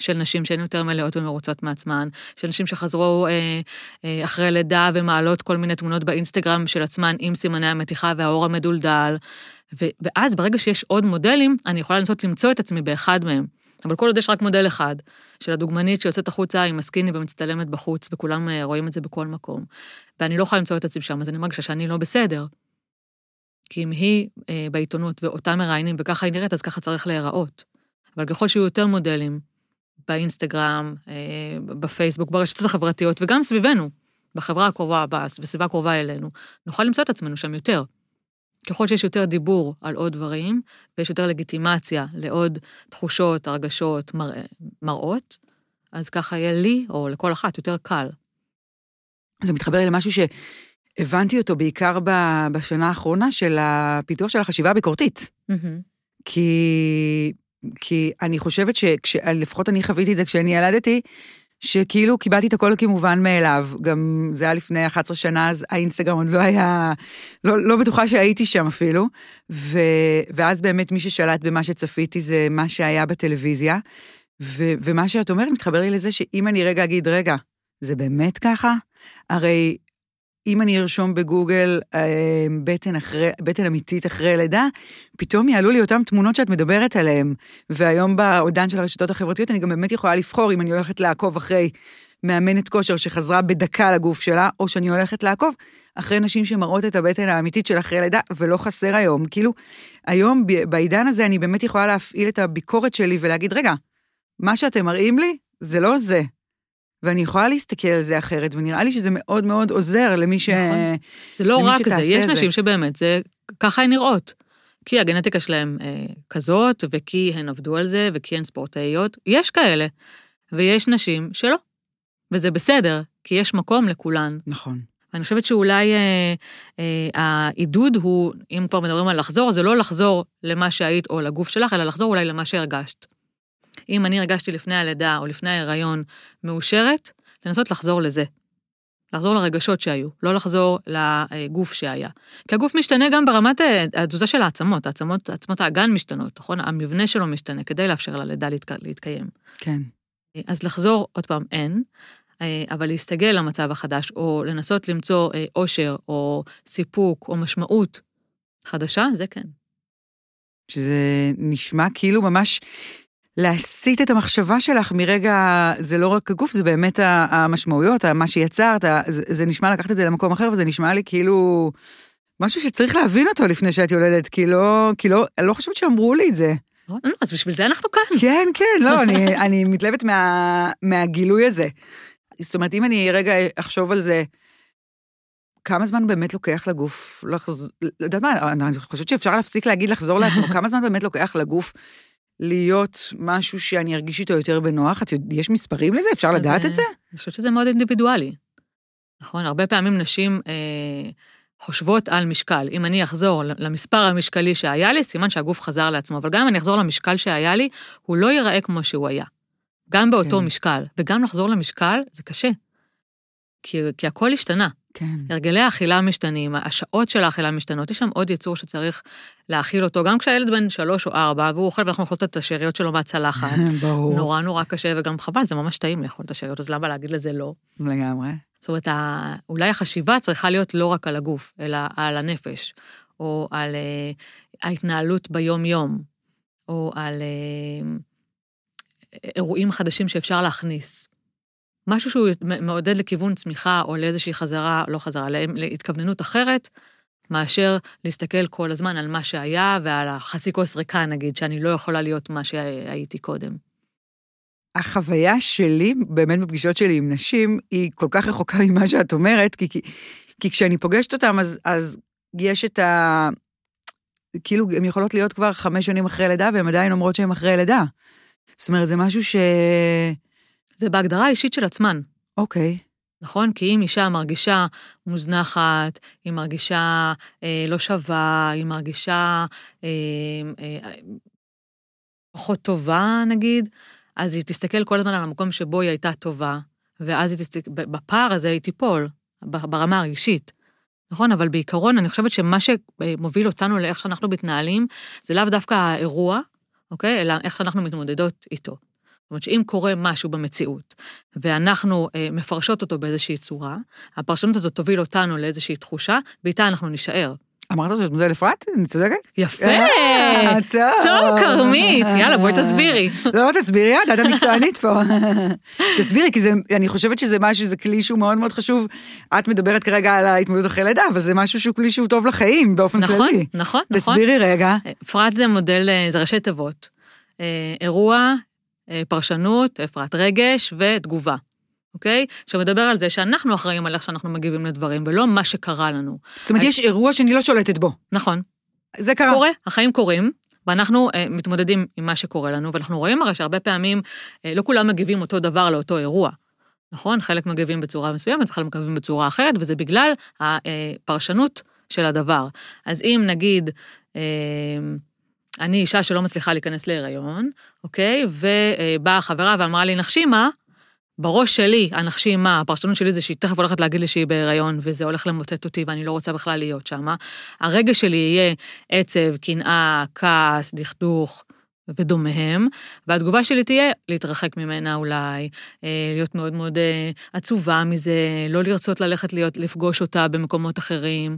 של נשים שהן יותר מלאות ומרוצות מעצמן, של נשים שחזרו אה, אה, אחרי לידה ומעלות כל מיני תמונות באינסטגרם של עצמן עם סימני המתיחה והאור המדולדל. ו- ואז ברגע שיש עוד מודלים, אני יכולה לנסות למצוא את עצמי באחד מהם. אבל כל עוד יש רק מודל אחד, של הדוגמנית שיוצאת החוצה עם הסקיני ומצטלמת בחוץ, וכולם אה, רואים את זה בכל מקום, ואני לא יכולה למצוא את עצמי שם, אז אני מרגישה שאני לא בסדר. כי אם היא אה, בעיתונות ואותה מראיינים וככה היא נראית, אז ככה צריך להיראות. אבל ככל שיהיו יותר מודלים, באינסטגרם, אה, בפייסבוק, ברשתות החברתיות, וגם סביבנו, בחברה הקרובה, בסביבה הקרובה אלינו, נוכל למצוא את עצמנו שם יותר. ככל שיש יותר דיבור על עוד דברים, ויש יותר לגיטימציה לעוד תחושות, הרגשות, מרא, מראות, אז ככה יהיה לי, או לכל אחת, יותר קל. זה מתחבר לי למשהו שהבנתי אותו בעיקר בשנה האחרונה, של הפיתוח של החשיבה הביקורתית. Mm-hmm. כי, כי אני חושבת שלפחות אני חוויתי את זה כשאני ילדתי, שכאילו קיבלתי את הכל כמובן מאליו. גם זה היה לפני 11 שנה, אז האינסטגרם עוד לא היה, לא, לא בטוחה שהייתי שם אפילו. ו, ואז באמת מי ששלט במה שצפיתי זה מה שהיה בטלוויזיה. ו, ומה שאת אומרת מתחבר לי לזה שאם אני רגע אגיד, רגע, זה באמת ככה? הרי אם אני ארשום בגוגל אה, בטן, אחרי, בטן אמיתית אחרי לידה, פתאום יעלו לי אותן תמונות שאת מדברת עליהן. והיום בעודן של הרשתות החברתיות אני גם באמת יכולה לבחור אם אני הולכת לעקוב אחרי מאמנת כושר שחזרה בדקה לגוף שלה, או שאני הולכת לעקוב אחרי נשים שמראות את הבטן האמיתית של אחרי לידה, ולא חסר היום. כאילו, היום בעידן הזה אני באמת יכולה להפעיל את הביקורת שלי ולהגיד, רגע, מה שאתם מראים לי, זה לא זה. ואני יכולה להסתכל על זה אחרת, ונראה לי שזה מאוד מאוד עוזר למי ש... נכון. זה לא רק זה, יש זה. נשים שבאמת, זה, ככה הן נראות. כי הגנטיקה שלהן אה, כזאת, וכי הן עבדו על זה, וכי הן ספורטאיות, יש כאלה. ויש נשים שלא. וזה בסדר, כי יש מקום לכולן. נכון. אני חושבת שאולי אה, אה, העידוד הוא, אם כבר מדברים על לחזור, זה לא לחזור למה שהיית או לגוף שלך, אלא לחזור אולי למה שהרגשת. אם אני הרגשתי לפני הלידה או לפני ההיריון מאושרת, לנסות לחזור לזה. לחזור לרגשות שהיו, לא לחזור לגוף שהיה. כי הגוף משתנה גם ברמת אה, התזוזה של העצמות, העצמות, עצמות האגן משתנות, נכון? המבנה שלו משתנה כדי לאפשר ללידה להתקיים. כן. אז לחזור, עוד פעם, אין, אה, אבל להסתגל למצב החדש, או לנסות למצוא אה, אושר, או סיפוק, או משמעות חדשה, זה כן. שזה נשמע כאילו ממש להסיט את המחשבה שלך מרגע, זה לא רק הגוף, זה באמת המשמעויות, מה שיצרת, זה, זה נשמע לקחת את זה למקום אחר, וזה נשמע לי כאילו משהו שצריך להבין אותו לפני שאת יולדת, כי לא, כי לא, אני לא חושבת שאמרו לי את זה. לא, לא, אז בשביל זה אנחנו כאן. כן, כן, לא, אני, אני מתלהבת מה, מהגילוי הזה. זאת אומרת, אם אני רגע אחשוב על זה, כמה זמן באמת לוקח לגוף לחזור, לא יודעת מה, אני חושבת שאפשר להפסיק להגיד לחזור לעצמו, כמה זמן באמת לוקח לגוף להיות משהו שאני ארגיש איתו יותר בנוח? את, יש מספרים לזה? אפשר לדעת את זה? אני חושבת שזה מאוד אינדיבידואלי. נכון, הרבה פעמים נשים אה, חושבות על משקל. אם אני אחזור למספר המשקלי שהיה לי, סימן שהגוף חזר לעצמו. אבל גם אם אני אחזור למשקל שהיה לי, הוא לא ייראה כמו שהוא היה. גם באותו כן. משקל. וגם לחזור למשקל זה קשה. כי, כי הכל השתנה. כן. הרגלי האכילה משתנים, השעות של האכילה משתנות, יש שם עוד יצור שצריך להאכיל אותו, גם כשהילד בן שלוש או ארבע, והוא אוכל ואנחנו אוכלות את השאריות שלו מהצלחת. ברור. נורא נורא קשה וגם חבל, זה ממש טעים לאכול את השאריות, אז למה להגיד לזה לא? לגמרי. זאת אומרת, אולי החשיבה צריכה להיות לא רק על הגוף, אלא על הנפש, או על uh, ההתנהלות ביום-יום, או על uh, אירועים חדשים שאפשר להכניס. משהו שהוא מעודד לכיוון צמיחה, או לאיזושהי חזרה, לא חזרה, לה- להתכווננות אחרת, מאשר להסתכל כל הזמן על מה שהיה ועל החצי כוס ריקה, נגיד, שאני לא יכולה להיות מה שהייתי קודם. החוויה שלי, באמת בפגישות שלי עם נשים, היא כל כך רחוקה ממה שאת אומרת, כי, כי, כי כשאני פוגשת אותם, אז, אז יש את ה... כאילו, הן יכולות להיות כבר חמש שנים אחרי לידה, והן עדיין אומרות שהן אחרי לידה. זאת אומרת, זה משהו ש... זה בהגדרה האישית של עצמן. אוקיי. נכון? כי אם אישה מרגישה מוזנחת, היא מרגישה אה, לא שווה, היא מרגישה אה, אה, פחות טובה, נגיד, אז היא תסתכל כל הזמן על המקום שבו היא הייתה טובה, ואז היא תסתכל, בפער הזה היא תיפול, ברמה הרגשית. נכון? אבל בעיקרון, אני חושבת שמה שמוביל אותנו לאיך שאנחנו מתנהלים, זה לאו דווקא האירוע, אוקיי? אלא איך שאנחנו מתמודדות איתו. זאת אומרת שאם קורה משהו במציאות, ואנחנו אה, מפרשות אותו באיזושהי צורה, הפרשנות הזאת תוביל אותנו לאיזושהי תחושה, ואיתה אנחנו נישאר. אמרת שאת מודדת אפרת? אני צודקת? יפה! אה, טוב. צום כרמית, יאללה, בואי תסבירי. לא, לא, תסבירי את, את המקצוענית פה. תסבירי, כי אני חושבת שזה משהו, זה כלי שהוא מאוד מאוד חשוב. את מדברת כרגע על ההתמודדות אחרי לידה, אבל זה משהו שהוא כלי שהוא טוב לחיים באופן נכון, כללי. נכון, נכון. תסבירי רגע. אפרת זה מודל, אה, זה ראשי תיבות. אה, אירוע, פרשנות, אפרת רגש ותגובה. אוקיי? שמדבר על זה שאנחנו אחראים על איך שאנחנו מגיבים לדברים, ולא מה שקרה לנו. זאת אומרת, יש אירוע שאני לא שולטת בו. נכון. זה קרה. קורה, החיים קורים, ואנחנו אה, מתמודדים עם מה שקורה לנו, ואנחנו רואים הרי שהרבה פעמים אה, לא כולם מגיבים אותו דבר לאותו אירוע. נכון? חלק מגיבים בצורה מסוימת וחלק מגיבים בצורה אחרת, וזה בגלל הפרשנות של הדבר. אז אם נגיד, אה, אני אישה שלא מצליחה להיכנס להיריון, אוקיי? ובאה חברה ואמרה לי, נחשי מה? בראש שלי, הנחשי מה, הפרשנות שלי זה שהיא תכף הולכת להגיד לי שהיא בהיריון, וזה הולך למוטט אותי ואני לא רוצה בכלל להיות שם. הרגש שלי יהיה עצב, קנאה, כעס, דכדוך ודומיהם, והתגובה שלי תהיה להתרחק ממנה אולי, אה, להיות מאוד מאוד אה, עצובה מזה, לא לרצות ללכת להיות, לפגוש אותה במקומות אחרים.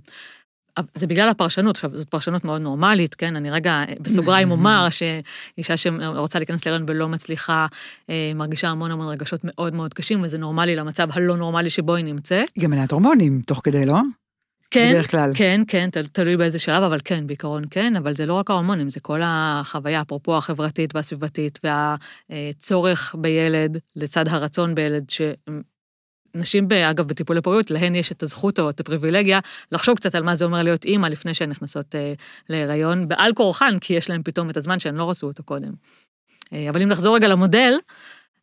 זה בגלל הפרשנות, עכשיו, זאת פרשנות מאוד נורמלית, כן? אני רגע בסוגריים אומר שאישה שרוצה להיכנס להיריון ולא מצליחה, אה, מרגישה המון המון רגשות מאוד מאוד קשים, וזה נורמלי למצב הלא נורמלי שבו היא נמצאת. גם מניעת הורמונים, תוך כדי, לא? כן, בדרך כלל. כן, כן, תל, תלוי באיזה שלב, אבל כן, בעיקרון כן, אבל זה לא רק ההורמונים, זה כל החוויה, אפרופו החברתית והסביבתית, והצורך בילד, לצד הרצון בילד. נשים, אגב, בטיפולי פוריות, להן יש את הזכות או את הפריבילגיה לחשוב קצת על מה זה אומר להיות אימא לפני שהן נכנסות אה, להיריון, בעל כורחן, כי יש להן פתאום את הזמן שהן לא רצו אותו קודם. אה, אבל אם נחזור רגע למודל,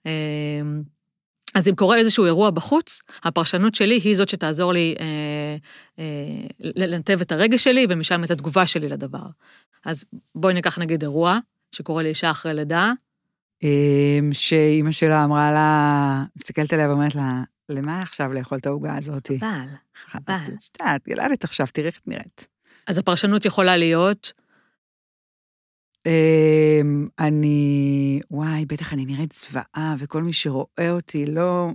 אה, אז אם קורה איזשהו אירוע בחוץ, הפרשנות שלי היא זאת שתעזור לי אה, אה, לנתב את הרגש שלי ומשם את התגובה שלי לדבר. אז בואי ניקח נגיד אירוע שקורה לאישה אחרי לידה. שאימא שלה אמרה לה, מסתכלת עליה ואומרת לה, למה עכשיו לאכול את העוגה הזאת? חבל, חבל. את יודעת, ילדת עכשיו, תראי איך את נראית. אז הפרשנות יכולה להיות? אני, וואי, בטח אני נראית זוועה, וכל מי שרואה אותי לא...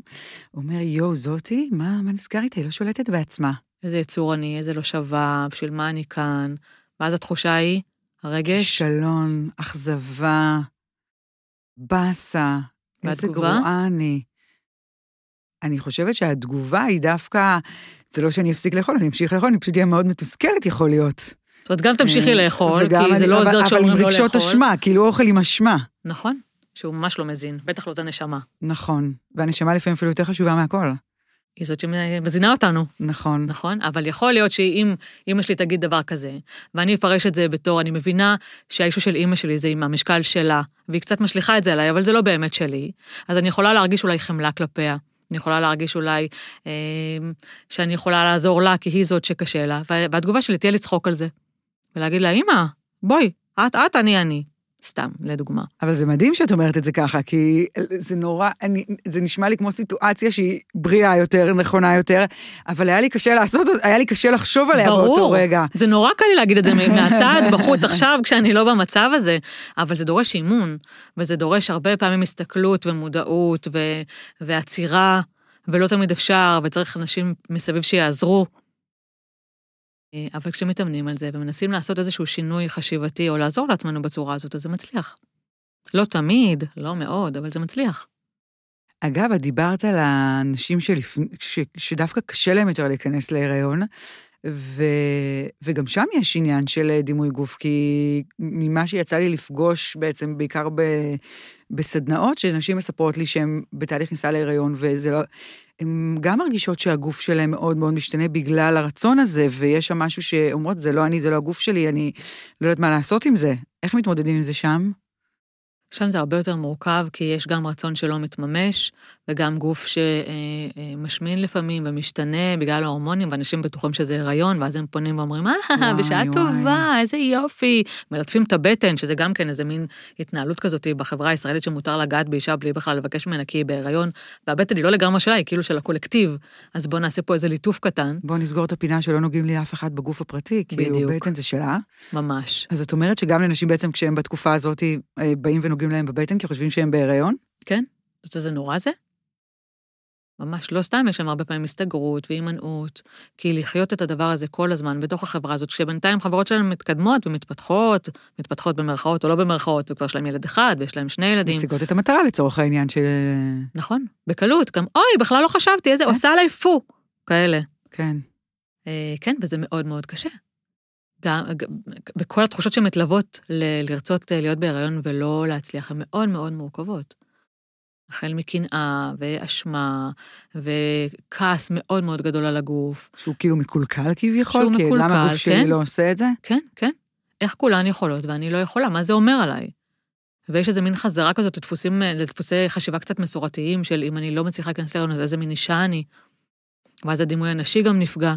אומר, יואו, זאתי? מה, מה נסגר איתה? היא לא שולטת בעצמה. איזה יצור אני, איזה לא שווה, בשביל מה אני כאן? ואז התחושה היא, הרגש? כישלון, אכזבה, באסה, איזה גרועה אני. אני חושבת שהתגובה היא דווקא, זה לא שאני אפסיק לאכול, אני אמשיך לאכול, אני פשוט אהיה מאוד מתוסכלת יכול להיות. זאת אומרת, גם תמשיכי לאכול, כי זה לא עוזר כשאומרים לא לאכול. אבל עם רגשות אשמה, כאילו אוכל עם אשמה. נכון, שהוא ממש לא מזין, בטח לא את הנשמה. נכון, והנשמה לפעמים אפילו יותר חשובה מהכל. היא זאת שמזינה אותנו. נכון. נכון, אבל יכול להיות שאם אמא שלי תגיד דבר כזה, ואני אפרש את זה בתור, אני מבינה שהאישו של אמא שלי זה עם המשקל שלה, והיא קצת משליכה את זה עליי, אבל זה לא באמת שלי, אז אני יכולה להרגיש אולי חמלה כלפיה. אני יכולה להרגיש אולי אה, שאני יכולה לעזור לה, כי היא זאת שקשה לה, והתגובה שלי תהיה לצחוק על זה. ולהגיד לה, אמא, בואי, את, את, אני, אני. סתם, לדוגמה. אבל זה מדהים שאת אומרת את זה ככה, כי זה נורא, אני, זה נשמע לי כמו סיטואציה שהיא בריאה יותר, נכונה יותר, אבל היה לי קשה לעשות, היה לי קשה לחשוב עליה ברור. באותו רגע. זה נורא קל לי להגיד את זה מהצד, בחוץ, עכשיו, כשאני לא במצב הזה, אבל זה דורש אימון, וזה דורש הרבה פעמים הסתכלות ומודעות ו... ועצירה, ולא תמיד אפשר, וצריך אנשים מסביב שיעזרו. אה, אבל כשמתאמנים על זה ומנסים לעשות איזשהו שינוי חשיבתי או לעזור לעצמנו בצורה הזאת, אז זה מצליח. לא תמיד, לא מאוד, אבל זה מצליח. אגב, את דיברת על האנשים שלפ... ש... שדווקא קשה להם יותר להיכנס להיריון, ו... וגם שם יש עניין של דימוי גוף, כי ממה שיצא לי לפגוש בעצם, בעיקר ב... בסדנאות, שנשים מספרות לי שהן בתהליך כניסה להיריון, וזה לא... הן גם מרגישות שהגוף שלהן מאוד מאוד משתנה בגלל הרצון הזה, ויש שם משהו שאומרות, זה לא אני, זה לא הגוף שלי, אני לא יודעת מה לעשות עם זה. איך מתמודדים עם זה שם? שם זה הרבה יותר מורכב, כי יש גם רצון שלא מתממש, וגם גוף שמשמין לפעמים ומשתנה בגלל ההורמונים, ואנשים בטוחים שזה הריון, ואז הם פונים ואומרים, אה, בשעה טובה, איזה יופי. מלטפים את הבטן, שזה גם כן איזה מין התנהלות כזאת בחברה הישראלית שמותר לגעת באישה בלי בכלל לבקש ממנה כי היא בהיריון, והבטן היא לא לגמרי שלה, היא כאילו של הקולקטיב. אז בואו נעשה פה איזה ליטוף קטן. בואו נסגור את הפינה שלא נוגעים לי אף אחד בגוף הפרטי, כאילו בטן זה שלה. ממש. אז את אומרת שגם לנשים בעצם כשהם בתקופה הזאת באים ונוגעים להם בבטן, כי חושבים שהם בהיריון? כן, את יודעת איזה נורא זה? ממש לא סתם, יש שם הרבה פעמים הסתגרות והימנעות, כי לחיות את הדבר הזה כל הזמן בתוך החברה הזאת, כשבינתיים חברות שלנו מתקדמות ומתפתחות, מתפתחות במרכאות או לא במרכאות, וכבר יש להם ילד אחד ויש להם שני ילדים. משיגות את המטרה לצורך העניין של... נכון, בקלות, גם אוי, בכלל לא חשבתי, איזה, עושה עליי פו, כאלה. כן. אה, כן, וזה מאוד מאוד קשה. גם, בכל התחושות שמתלוות ל- לרצות אה, להיות בהיריון ולא להצליח, הן מאוד מאוד מורכבות. החל מקנאה ואשמה וכעס מאוד מאוד גדול על הגוף. שהוא כאילו מקולקל כביכול? שהוא כי מקולקל, למה הגוף שלי כן. לא עושה את זה? כן, כן. איך כולן יכולות ואני לא יכולה, מה זה אומר עליי? ויש איזה מין חזרה כזאת לדפוסים, לדפוסי חשיבה קצת מסורתיים של אם אני לא מצליחה להיכנס להיריון, אז איזה מין אישה אני. ואז הדימוי הנשי גם נפגע.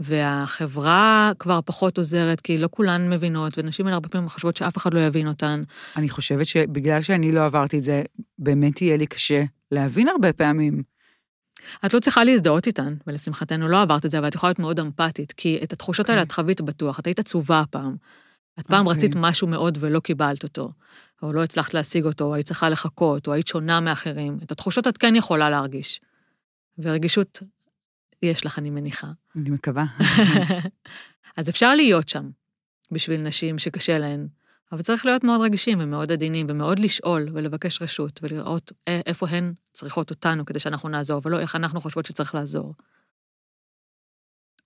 והחברה כבר פחות עוזרת, כי לא כולן מבינות, ונשים האלה הרבה פעמים חושבות שאף אחד לא יבין אותן. אני חושבת שבגלל שאני לא עברתי את זה, באמת יהיה לי קשה להבין הרבה פעמים. את לא צריכה להזדהות איתן, ולשמחתנו לא עברת את זה, אבל את יכולה להיות מאוד אמפתית, כי את התחושות האלה את חווית בטוח, את היית עצובה פעם. את פעם אוקיי. רצית משהו מאוד ולא קיבלת אותו, או לא הצלחת להשיג אותו, או היית צריכה לחכות, או היית שונה מאחרים. את התחושות את כן יכולה להרגיש. ורגישות יש לך, אני מניחה. אני מקווה. אז אפשר להיות שם בשביל נשים שקשה להן, אבל צריך להיות מאוד רגישים ומאוד עדינים, ומאוד לשאול ולבקש רשות, ולראות איפה הן צריכות אותנו כדי שאנחנו נעזור, ולא איך אנחנו חושבות שצריך לעזור.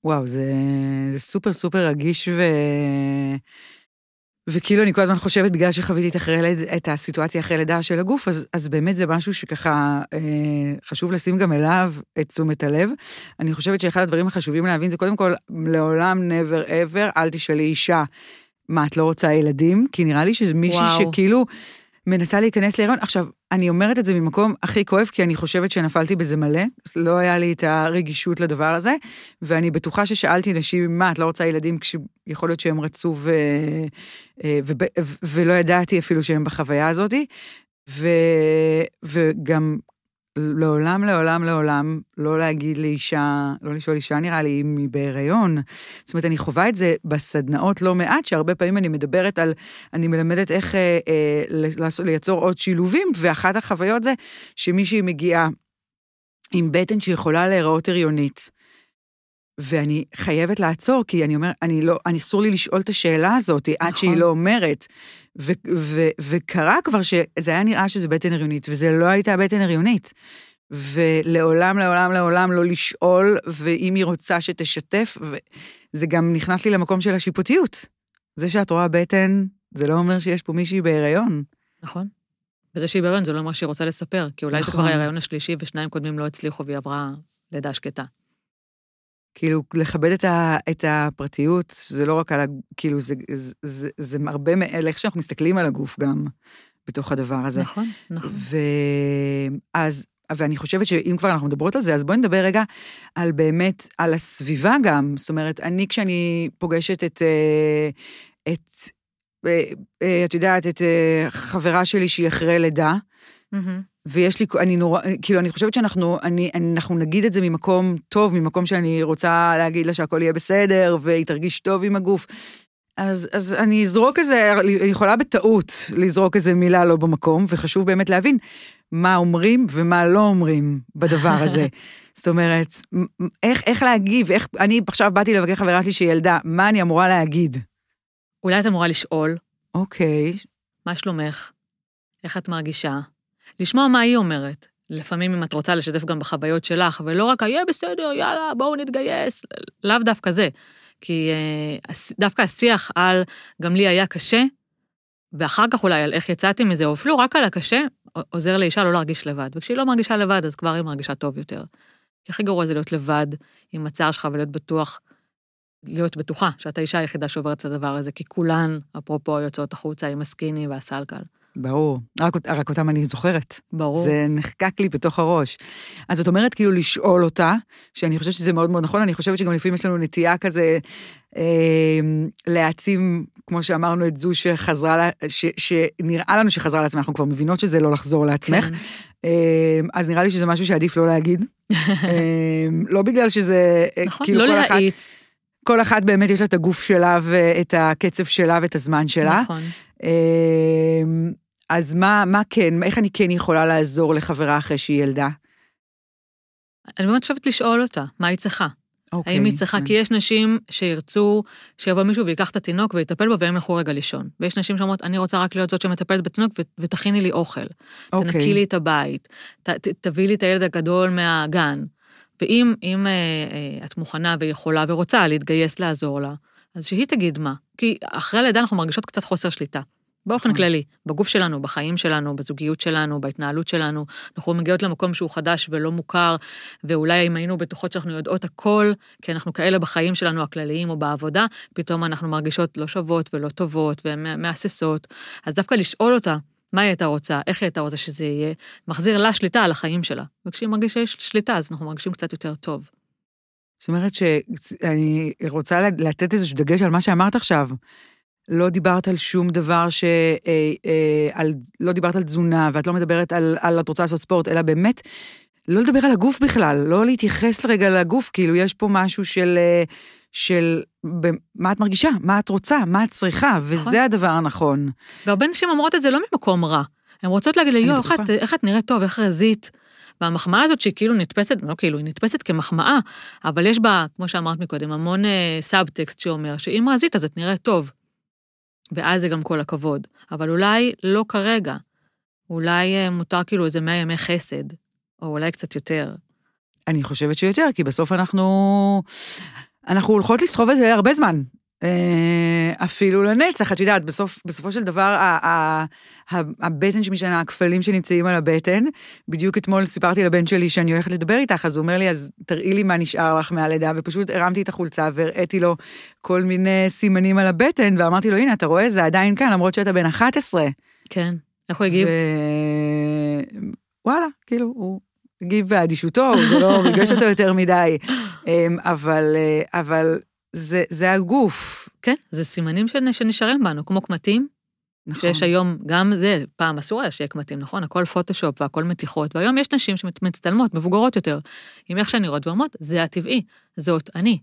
וואו, זה, זה סופר סופר רגיש ו... וכאילו אני כל הזמן חושבת, בגלל שחוויתי את, אחרי את הסיטואציה אחרי לידה של הגוף, אז, אז באמת זה משהו שככה אה, חשוב לשים גם אליו את תשומת הלב. אני חושבת שאחד הדברים החשובים להבין זה קודם כל, לעולם never ever, אל תשאלי אישה, מה, את לא רוצה ילדים? כי נראה לי שזה מישהי. שכאילו מנסה להיכנס להיריון. עכשיו, אני אומרת את זה ממקום הכי כואב, כי אני חושבת שנפלתי בזה מלא, לא היה לי את הרגישות לדבר הזה, ואני בטוחה ששאלתי נשים, מה, את לא רוצה ילדים, כשיכול להיות שהם רצו ו... אה, ו... ו... ולא ידעתי אפילו שהם בחוויה הזאת, ו... וגם לעולם, לעולם, לעולם, לא להגיד לאישה, לא לשאול אישה נראה לי אם היא בהיריון. זאת אומרת, אני חווה את זה בסדנאות לא מעט, שהרבה פעמים אני מדברת על, אני מלמדת איך אה, אה, לעשות, לייצור עוד שילובים, ואחת החוויות זה שמישהי מגיעה עם בטן שיכולה להיראות הריונית. ואני חייבת לעצור, כי אני אומר, אני לא, אני אסור לי לשאול את השאלה הזאת, נכון. עד שהיא לא אומרת. ו, ו, וקרה כבר שזה היה נראה שזה בטן הריונית, וזה לא הייתה בטן הריונית. ולעולם, לעולם, לעולם לא לשאול, ואם היא רוצה שתשתף, וזה גם נכנס לי למקום של השיפוטיות. זה שאת רואה בטן, זה לא אומר שיש פה מישהי בהיריון. נכון. וזה שהיא בהיריון זה לא אומר שהיא רוצה לספר, כי אולי נכון. זה כבר ההיריון השלישי ושניים קודמים לא הצליחו והיא עברה לידה שקטה. כאילו, לכבד את, ה, את הפרטיות, זה לא רק על ה... כאילו, זה, זה, זה, זה הרבה מעל איך שאנחנו מסתכלים על הגוף גם, בתוך הדבר הזה. נכון, נכון. ואז, ואני חושבת שאם כבר אנחנו מדברות על זה, אז בואי נדבר רגע על באמת, על הסביבה גם. זאת אומרת, אני, כשאני פוגשת את, אה, את אה, אה, את יודעת, את חברה שלי שהיא אחרי לידה, מהמם. ויש לי, אני נורא, כאילו, אני חושבת שאנחנו, אני, אנחנו נגיד את זה ממקום טוב, ממקום שאני רוצה להגיד לה שהכל יהיה בסדר, והיא תרגיש טוב עם הגוף. אז, אז אני אזרוק איזה, אני יכולה בטעות לזרוק איזה מילה לא במקום, וחשוב באמת להבין מה אומרים ומה לא אומרים בדבר הזה. זאת אומרת, איך, איך להגיב, איך, אני עכשיו באתי לבקר חברה שלי שהיא ילדה, מה אני אמורה להגיד? אולי את אמורה לשאול, אוקיי, מה שלומך? איך את מרגישה? לשמוע מה היא אומרת. לפעמים אם את רוצה לשתף גם בחוויות שלך, ולא רק, יהיה בסדר, יאללה, בואו נתגייס, לאו דווקא זה. כי אה, דווקא השיח על גם לי היה קשה, ואחר כך אולי על איך יצאתי מזה, או אפילו רק על הקשה, עוזר לאישה לא להרגיש לבד. וכשהיא לא מרגישה לבד, אז כבר היא מרגישה טוב יותר. כי הכי גרוע זה להיות לבד עם הצער שלך ולהיות בטוח, להיות בטוחה שאת האישה היחידה שעוברת את הדבר הזה, כי כולן, אפרופו, יוצאות החוצה עם הסקיני והסלקל. ברור. רק, רק אותם אני זוכרת. ברור. זה נחקק לי בתוך הראש. אז זאת אומרת, כאילו, לשאול אותה, שאני חושבת שזה מאוד מאוד נכון, אני חושבת שגם לפעמים יש לנו נטייה כזה אה, להעצים, כמו שאמרנו, את זו שחזרה, לה- ש, שנראה לנו שחזרה לעצמה, אנחנו כבר מבינות שזה לא לחזור לעצמך. כן. אה, אז נראה לי שזה משהו שעדיף לא להגיד. אה, לא בגלל שזה, אה, נכון, כאילו, לא כל אחת, להאיץ. כל אחת באמת יש לה את הגוף שלה ואת הקצב שלה ואת הזמן שלה. נכון. אז מה, מה כן, איך אני כן יכולה לעזור לחברה אחרי שהיא ילדה? אני באמת חושבת לשאול אותה, מה היא צריכה? אוקיי. האם היא צריכה, כי יש נשים שירצו שיבוא מישהו ויקח את התינוק ויטפל בו והם ילכו רגע לישון. ויש נשים שאומרות, אני רוצה רק להיות זאת שמטפלת בתינוק ותכיני לי אוכל. אוקיי. תנקי לי את הבית, ת, ת, תביאי לי את הילד הגדול מהגן. ואם אם, אה, אה, את מוכנה ויכולה ורוצה להתגייס לעזור לה, אז שהיא תגיד מה. כי אחרי הלידה אנחנו מרגישות קצת חוסר שליטה. באופן. כללי, בגוף שלנו, בחיים שלנו, בזוגיות שלנו, בהתנהלות שלנו, אנחנו מגיעות למקום שהוא חדש ולא מוכר, ואולי אם היינו בטוחות שאנחנו יודעות הכל, כי אנחנו כאלה בחיים שלנו הכלליים או בעבודה, פתאום אנחנו מרגישות לא שוות ולא טובות ומהססות. אז דווקא לשאול אותה, מה היא הייתה רוצה, איך היא הייתה רוצה שזה יהיה, מחזיר לה שליטה על החיים שלה. וכשהיא מרגישה שיש שליטה, אז אנחנו מרגישים קצת יותר טוב. זאת אומרת שאני רוצה לתת איזשהו דגש על מה שאמרת עכשיו. לא דיברת על שום דבר ש... אה, אה, על, לא דיברת על תזונה, ואת לא מדברת על, על את רוצה לעשות ספורט, אלא באמת, לא לדבר על הגוף בכלל, לא להתייחס לרגע לגוף, כאילו יש פה משהו של... אה, של מה את מרגישה, מה את רוצה, מה את צריכה, וזה הדבר הנכון. והרבה נשים אומרות את זה לא ממקום רע. הן רוצות להגיד לי, יואו, איך איך את נראית טוב, איך רזית. והמחמאה הזאת שהיא כאילו נתפסת, לא כאילו, היא נתפסת כמחמאה, אבל יש בה, כמו שאמרת מקודם, המון אה, סאבטקסט שאומר שאם רזית אז את נראית טוב. ואז זה גם כל הכבוד. אבל אולי לא כרגע. אולי אה, מותר כאילו איזה 100 ימי חסד, או אולי קצת יותר. אני חושבת שיותר, כי בסוף אנחנו... אנחנו הולכות לסחוב את זה הרבה זמן. אה, אפילו לנצח, את יודעת, בסוף, בסופו של דבר, ה- ה- ה- הבטן שמשנה, הכפלים שנמצאים על הבטן, בדיוק אתמול סיפרתי לבן שלי שאני הולכת לדבר איתך, אז הוא אומר לי, אז תראי לי מה נשאר לך מהלידה, ופשוט הרמתי את החולצה והראיתי לו כל מיני סימנים על הבטן, ואמרתי לו, הנה, אתה רואה, זה עדיין כאן, למרות שאתה בן 11. כן. איך הוא הגיב? וואלה, כאילו, הוא הגיב באדישותו, זה לא ריגש אותו יותר מדי. אמ, אבל, אה, אבל זה, זה הגוף. כן, זה סימנים שנ- שנשארים בנו, כמו קמטים, נכון. שיש היום, גם זה, פעם אסור היה שיהיה קמטים, נכון? הכל פוטושופ והכל מתיחות, והיום יש נשים שמצטלמות, מבוגרות יותר, עם איך שהן נראות, ואומרות, זה הטבעי, זאת אני.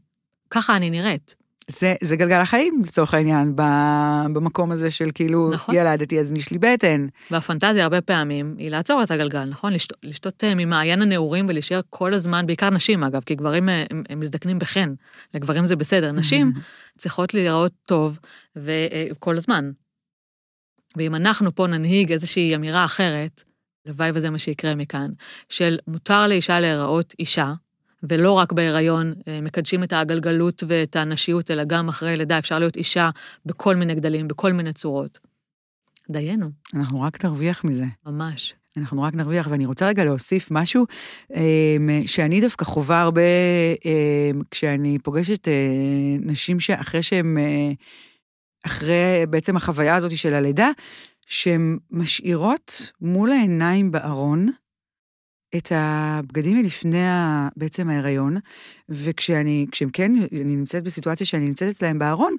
ככה אני נראית. זה, זה גלגל החיים, לצורך העניין, במקום הזה של כאילו, נכון. ילדתי, אז יש לי בטן. והפנטזיה הרבה פעמים היא לעצור את הגלגל, נכון? לשתות, לשתות אה, ממעיין הנעורים ולהישאר כל הזמן, בעיקר נשים אגב, כי גברים אה, הם, הם מזדקנים בחן, לגברים זה בסדר. נשים צריכות להיראות טוב וכל הזמן. ואם אנחנו פה ננהיג איזושהי אמירה אחרת, הלוואי וזה מה שיקרה מכאן, של מותר לאישה להיראות אישה, ולא רק בהיריון אה, מקדשים את הגלגלות ואת הנשיות, אלא גם אחרי לידה אפשר להיות אישה בכל מיני גדלים, בכל מיני צורות. דיינו, אנחנו רק נרוויח מזה. ממש. אנחנו רק נרוויח, ואני רוצה רגע להוסיף משהו אמ, שאני דווקא חווה הרבה אמ, כשאני פוגשת אה, נשים שאחרי שהן, אה, אחרי בעצם החוויה הזאת של הלידה, שהן משאירות מול העיניים בארון את הבגדים מלפני ה- בעצם ההיריון, וכשאני, כשהם כן, אני נמצאת בסיטואציה שאני נמצאת אצלהם בארון,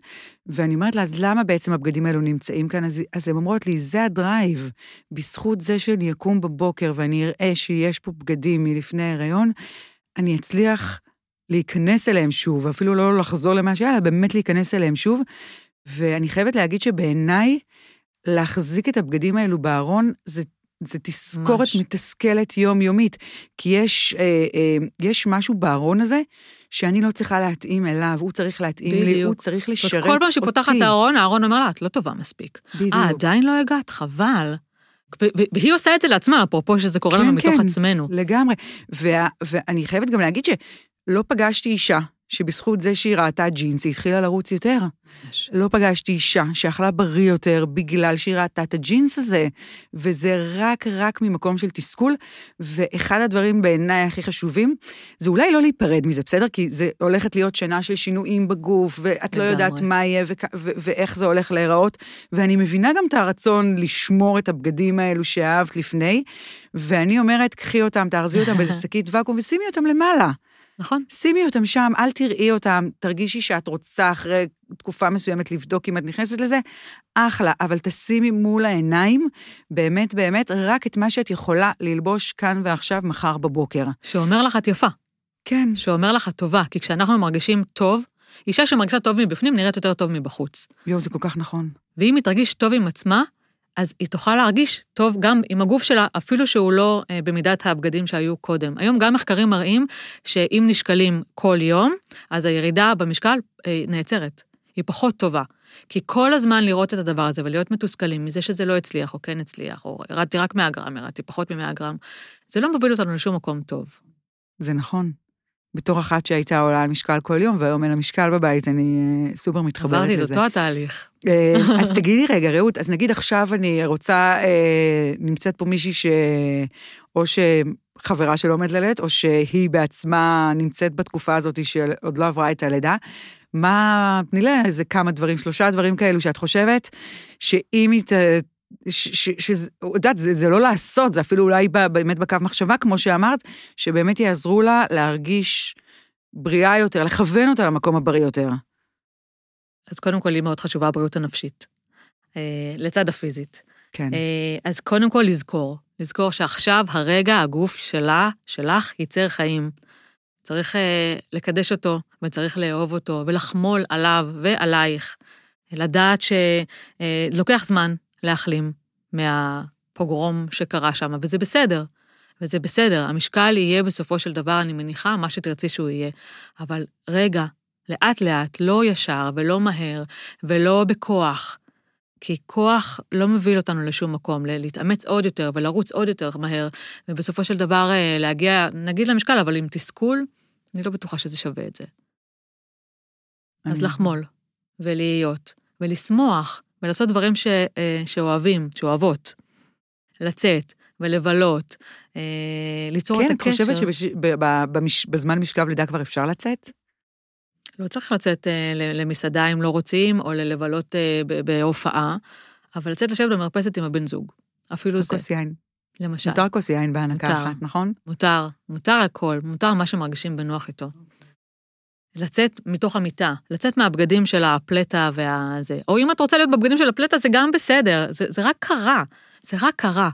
ואני אומרת לה, אז למה בעצם הבגדים האלו נמצאים כאן? אז, אז הן אומרות לי, זה הדרייב. בזכות זה שאני אקום בבוקר ואני אראה שיש פה בגדים מלפני ההיריון, אני אצליח להיכנס אליהם שוב, אפילו לא לחזור למה שהיה, אלא באמת להיכנס אליהם שוב. ואני חייבת להגיד שבעיניי, להחזיק את הבגדים האלו בארון, זה, זה תזכורת ממש. מתסכלת יומיומית. כי יש, אה, אה, יש משהו בארון הזה שאני לא צריכה להתאים אליו, הוא צריך להתאים לי, בדיוק. הוא צריך לשרת אותי. כל פעם שהיא פותחת את הארון, הארון אומר לה, את לא טובה מספיק. בדיוק. אה, עדיין לא הגעת? חבל. והיא עושה את זה לעצמה, אפרופו שזה קורה לנו כן, מתוך כן. עצמנו. לגמרי. וה, ואני חייבת גם להגיד שלא פגשתי אישה שבזכות זה שהיא ראתה ג'ינס, היא התחילה לרוץ יותר. לא פגשתי אישה שאכלה בריא יותר בגלל שהיא ראתה את הג'ינס הזה, וזה רק רק ממקום של תסכול, ואחד הדברים בעיניי הכי חשובים, זה אולי לא להיפרד מזה, בסדר? כי זה הולכת להיות שנה של שינויים בגוף, ואת לא. יודעת מה יהיה ואיך זה הולך להיראות, ואני מבינה גם את הרצון לשמור את הבגדים האלו שאהבת לפני, ואני אומרת, קחי אותם, תארזי אותם באיזה שקית ואקום ושימי אותם למעלה. נכון? שימי אותם שם, אל תראי אותם, תרגישי שאת רוצה אחרי תקופה מסוימת לבדוק אם את נכנסת לזה, אחלה, אבל תשימי מול העיניים, באמת באמת, רק את מה שאת יכולה ללבוש כאן ועכשיו, מחר בבוקר. שאומר לך את יפה, כן, שאומר לך את טובה, כי כשאנחנו מרגישים טוב, אישה שמרגישה טוב מבפנים נראית יותר טוב מבחוץ. יואו, זה כל כך נכון. ואם היא תרגיש טוב עם עצמה, אז היא תוכל להרגיש טוב גם עם הגוף שלה, אפילו שהוא לא אה, במידת הבגדים שהיו קודם. היום גם מחקרים מראים שאם נשקלים כל יום, אז הירידה במשקל אה, נעצרת. היא פחות טובה. כי כל הזמן לראות את הדבר הזה ולהיות מתוסכלים מזה שזה לא הצליח או כן הצליח, או ירדתי רק 100 גרם, ירדתי פחות מ-100 גרם, זה לא מוביל אותנו לשום מקום טוב. זה נכון. בתור אחת שהייתה עולה על משקל כל יום, והיום אין לה משקל בבית, אני אה, סופר מתחברת עברתי לזה. את אותו התהליך. אה, אז תגידי רגע, רעות, אז נגיד עכשיו אני רוצה, אה, נמצאת פה מישהי ש... או שחברה שלא עומדת ללדת, או שהיא בעצמה נמצאת בתקופה הזאת שעוד לא עברה את הלידה. מה, תני לה איזה כמה דברים, שלושה דברים כאלו שאת חושבת, שאם היא ת... ש- ש- שזה, את יודעת, זה, זה לא לעשות, זה אפילו אולי באמת בקו מחשבה, כמו שאמרת, שבאמת יעזרו לה להרגיש בריאה יותר, לכוון אותה למקום הבריא יותר. אז קודם כל, לי מאוד חשובה הבריאות הנפשית, אה, לצד הפיזית. כן. אה, אז קודם כל לזכור, לזכור שעכשיו הרגע הגוף שלה, שלך, ייצר חיים. צריך אה, לקדש אותו, וצריך לאהוב אותו, ולחמול עליו ועלייך. לדעת שלוקח זמן להחלים מהפוגרום שקרה שם, וזה בסדר. וזה בסדר, המשקל יהיה בסופו של דבר, אני מניחה, מה שתרצי שהוא יהיה. אבל רגע, לאט-לאט, לא ישר ולא מהר ולא בכוח. כי כוח לא מוביל אותנו לשום מקום, להתאמץ עוד יותר ולרוץ עוד יותר מהר, ובסופו של דבר אה, להגיע, נגיד למשקל, אבל עם תסכול, אני לא בטוחה שזה שווה את זה. אז אני- לחמול, ולהיות, ולשמוח, ולעשות דברים ש, אה, שאוהבים, שאוהבות. לצאת, ולבלות, אה, ליצור את כן, הקשר. את חושבת שבזמן משכב לידה כבר אפשר לצאת? לא צריך לצאת אה, למסעדה אם לא רוצים, או ללבלות בהופעה, אבל לצאת לשבת במרפסת עם הבן זוג. אפילו זה, כוס יין. למשל. מותר כוס יין בהנקה מותר. אחת, נכון? מותר, מותר הכל, מותר מה שמרגישים בנוח איתו. לצאת מתוך המיטה, לצאת מהבגדים של הפלטה והזה. או אם את רוצה להיות בבגדים של הפלטה, זה גם בסדר, זה, זה רק קרה, זה רק קרה.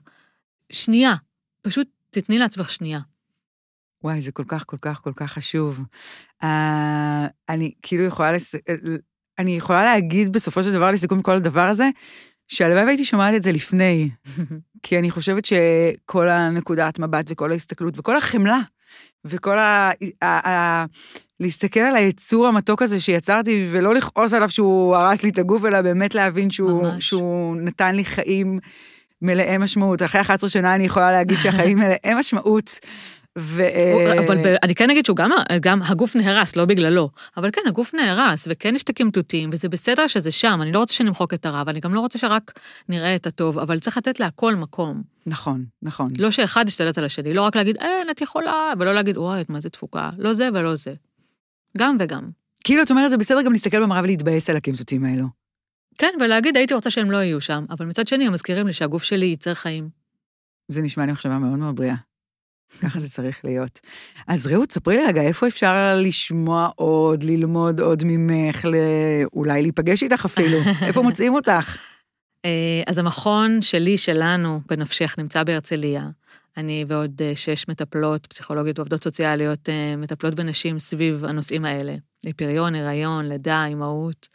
שנייה, פשוט תתני לעצמך שנייה. וואי, זה כל כך, כל כך, כל כך חשוב. Uh, אני כאילו יכולה, לס... אני יכולה להגיד בסופו של דבר, לסיכום כל הדבר הזה, שהלוואי והייתי שומעת את זה לפני, כי אני חושבת שכל הנקודת מבט וכל ההסתכלות וכל החמלה, וכל ה... ה... ה... להסתכל על היצור המתוק הזה שיצרתי, ולא לכעוס עליו שהוא הרס לי את הגוף, אלא באמת להבין שהוא. שהוא נתן לי חיים מלאי משמעות. אחרי 11 שנה אני יכולה להגיד שהחיים מלאי משמעות. ו... אבל אני כן אגיד שהוא גם, גם הגוף נהרס, לא בגללו. אבל כן, הגוף נהרס, וכן יש את הקמטוטים, וזה בסדר שזה שם, אני לא רוצה שנמחוק את הרע, ואני גם לא רוצה שרק נראה את הטוב, אבל צריך לתת להכל מקום. נכון, נכון. לא שאחד ישתלט על השני, לא רק להגיד, אין, את יכולה, ולא להגיד, וואי, את מה זה תפוקה. לא זה ולא זה. גם וגם. כאילו, את אומרת, זה בסדר גם להסתכל במראה ולהתבאס על הקמטוטים האלו. כן, ולהגיד, הייתי רוצה שהם לא יהיו שם, אבל מצד שני, הם מזכירים לי שהגוף שלי ייצר חיים. זה נשמע לי מחשבה מאוד מאוד בריאה. ככה זה צריך להיות. אז רעות, ספרי לי רגע, איפה אפשר לשמוע עוד, ללמוד עוד ממך, לא... אולי להיפגש איתך אפילו? איפה מוצאים אותך? אה, אז המכון שלי, שלנו, בנפשך, נמצא בהרצליה. אני ועוד אה, שש מטפלות, פסיכולוגיות ועובדות סוציאליות, אה, מטפלות בנשים סביב הנושאים האלה. פריון, הריון, לידה, אימהות,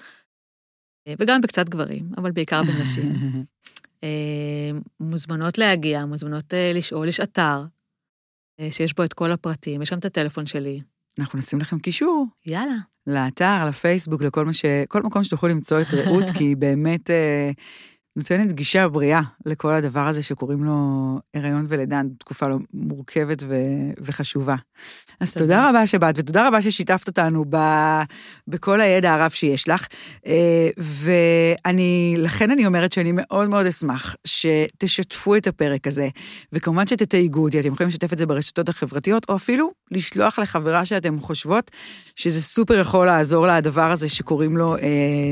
וגם בקצת גברים, אבל בעיקר בנשים. מוזמנות להגיע, מוזמנות לשאול, יש אתר שיש בו את כל הפרטים, יש שם את הטלפון שלי. אנחנו נשים לכם קישור. יאללה. לאתר, לפייסבוק, לכל מה ש... כל מקום שתוכלו למצוא את רעות, כי היא באמת אה, נותנת גישה בריאה לכל הדבר הזה שקוראים לו הריון ולידה, תקופה לא מורכבת ו... וחשובה. אז תודה. תודה רבה שבאת, ותודה רבה ששיתפת אותנו ב... בכל הידע הרב שיש לך. אה, ואני, לכן אני אומרת שאני מאוד מאוד אשמח שתשתפו את הפרק הזה, וכמובן שתתייגו אותי, אתם יכולים לשתף את זה ברשתות החברתיות, או אפילו לשלוח לחברה שאתם חושבות שזה סופר יכול לעזור לדבר הזה שקוראים לו אה,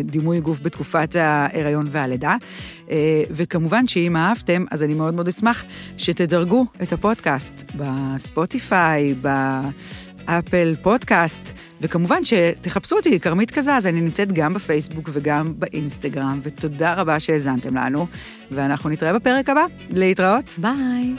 דימוי גוף בתקופת ההיריון והלידה. אה, וכמובן שאם אהבתם, אז אני מאוד מאוד אשמח שתדרגו את הפודקאסט בספוטיפיי, באפל פודקאסט, וכמובן שתחפשו אותי, כרמית כזה, אז אני נמצאת גם בפייסבוק וגם באינסטגרם, ותודה רבה שהאזנתם לנו, ואנחנו נתראה בפרק הבא. להתראות. ביי.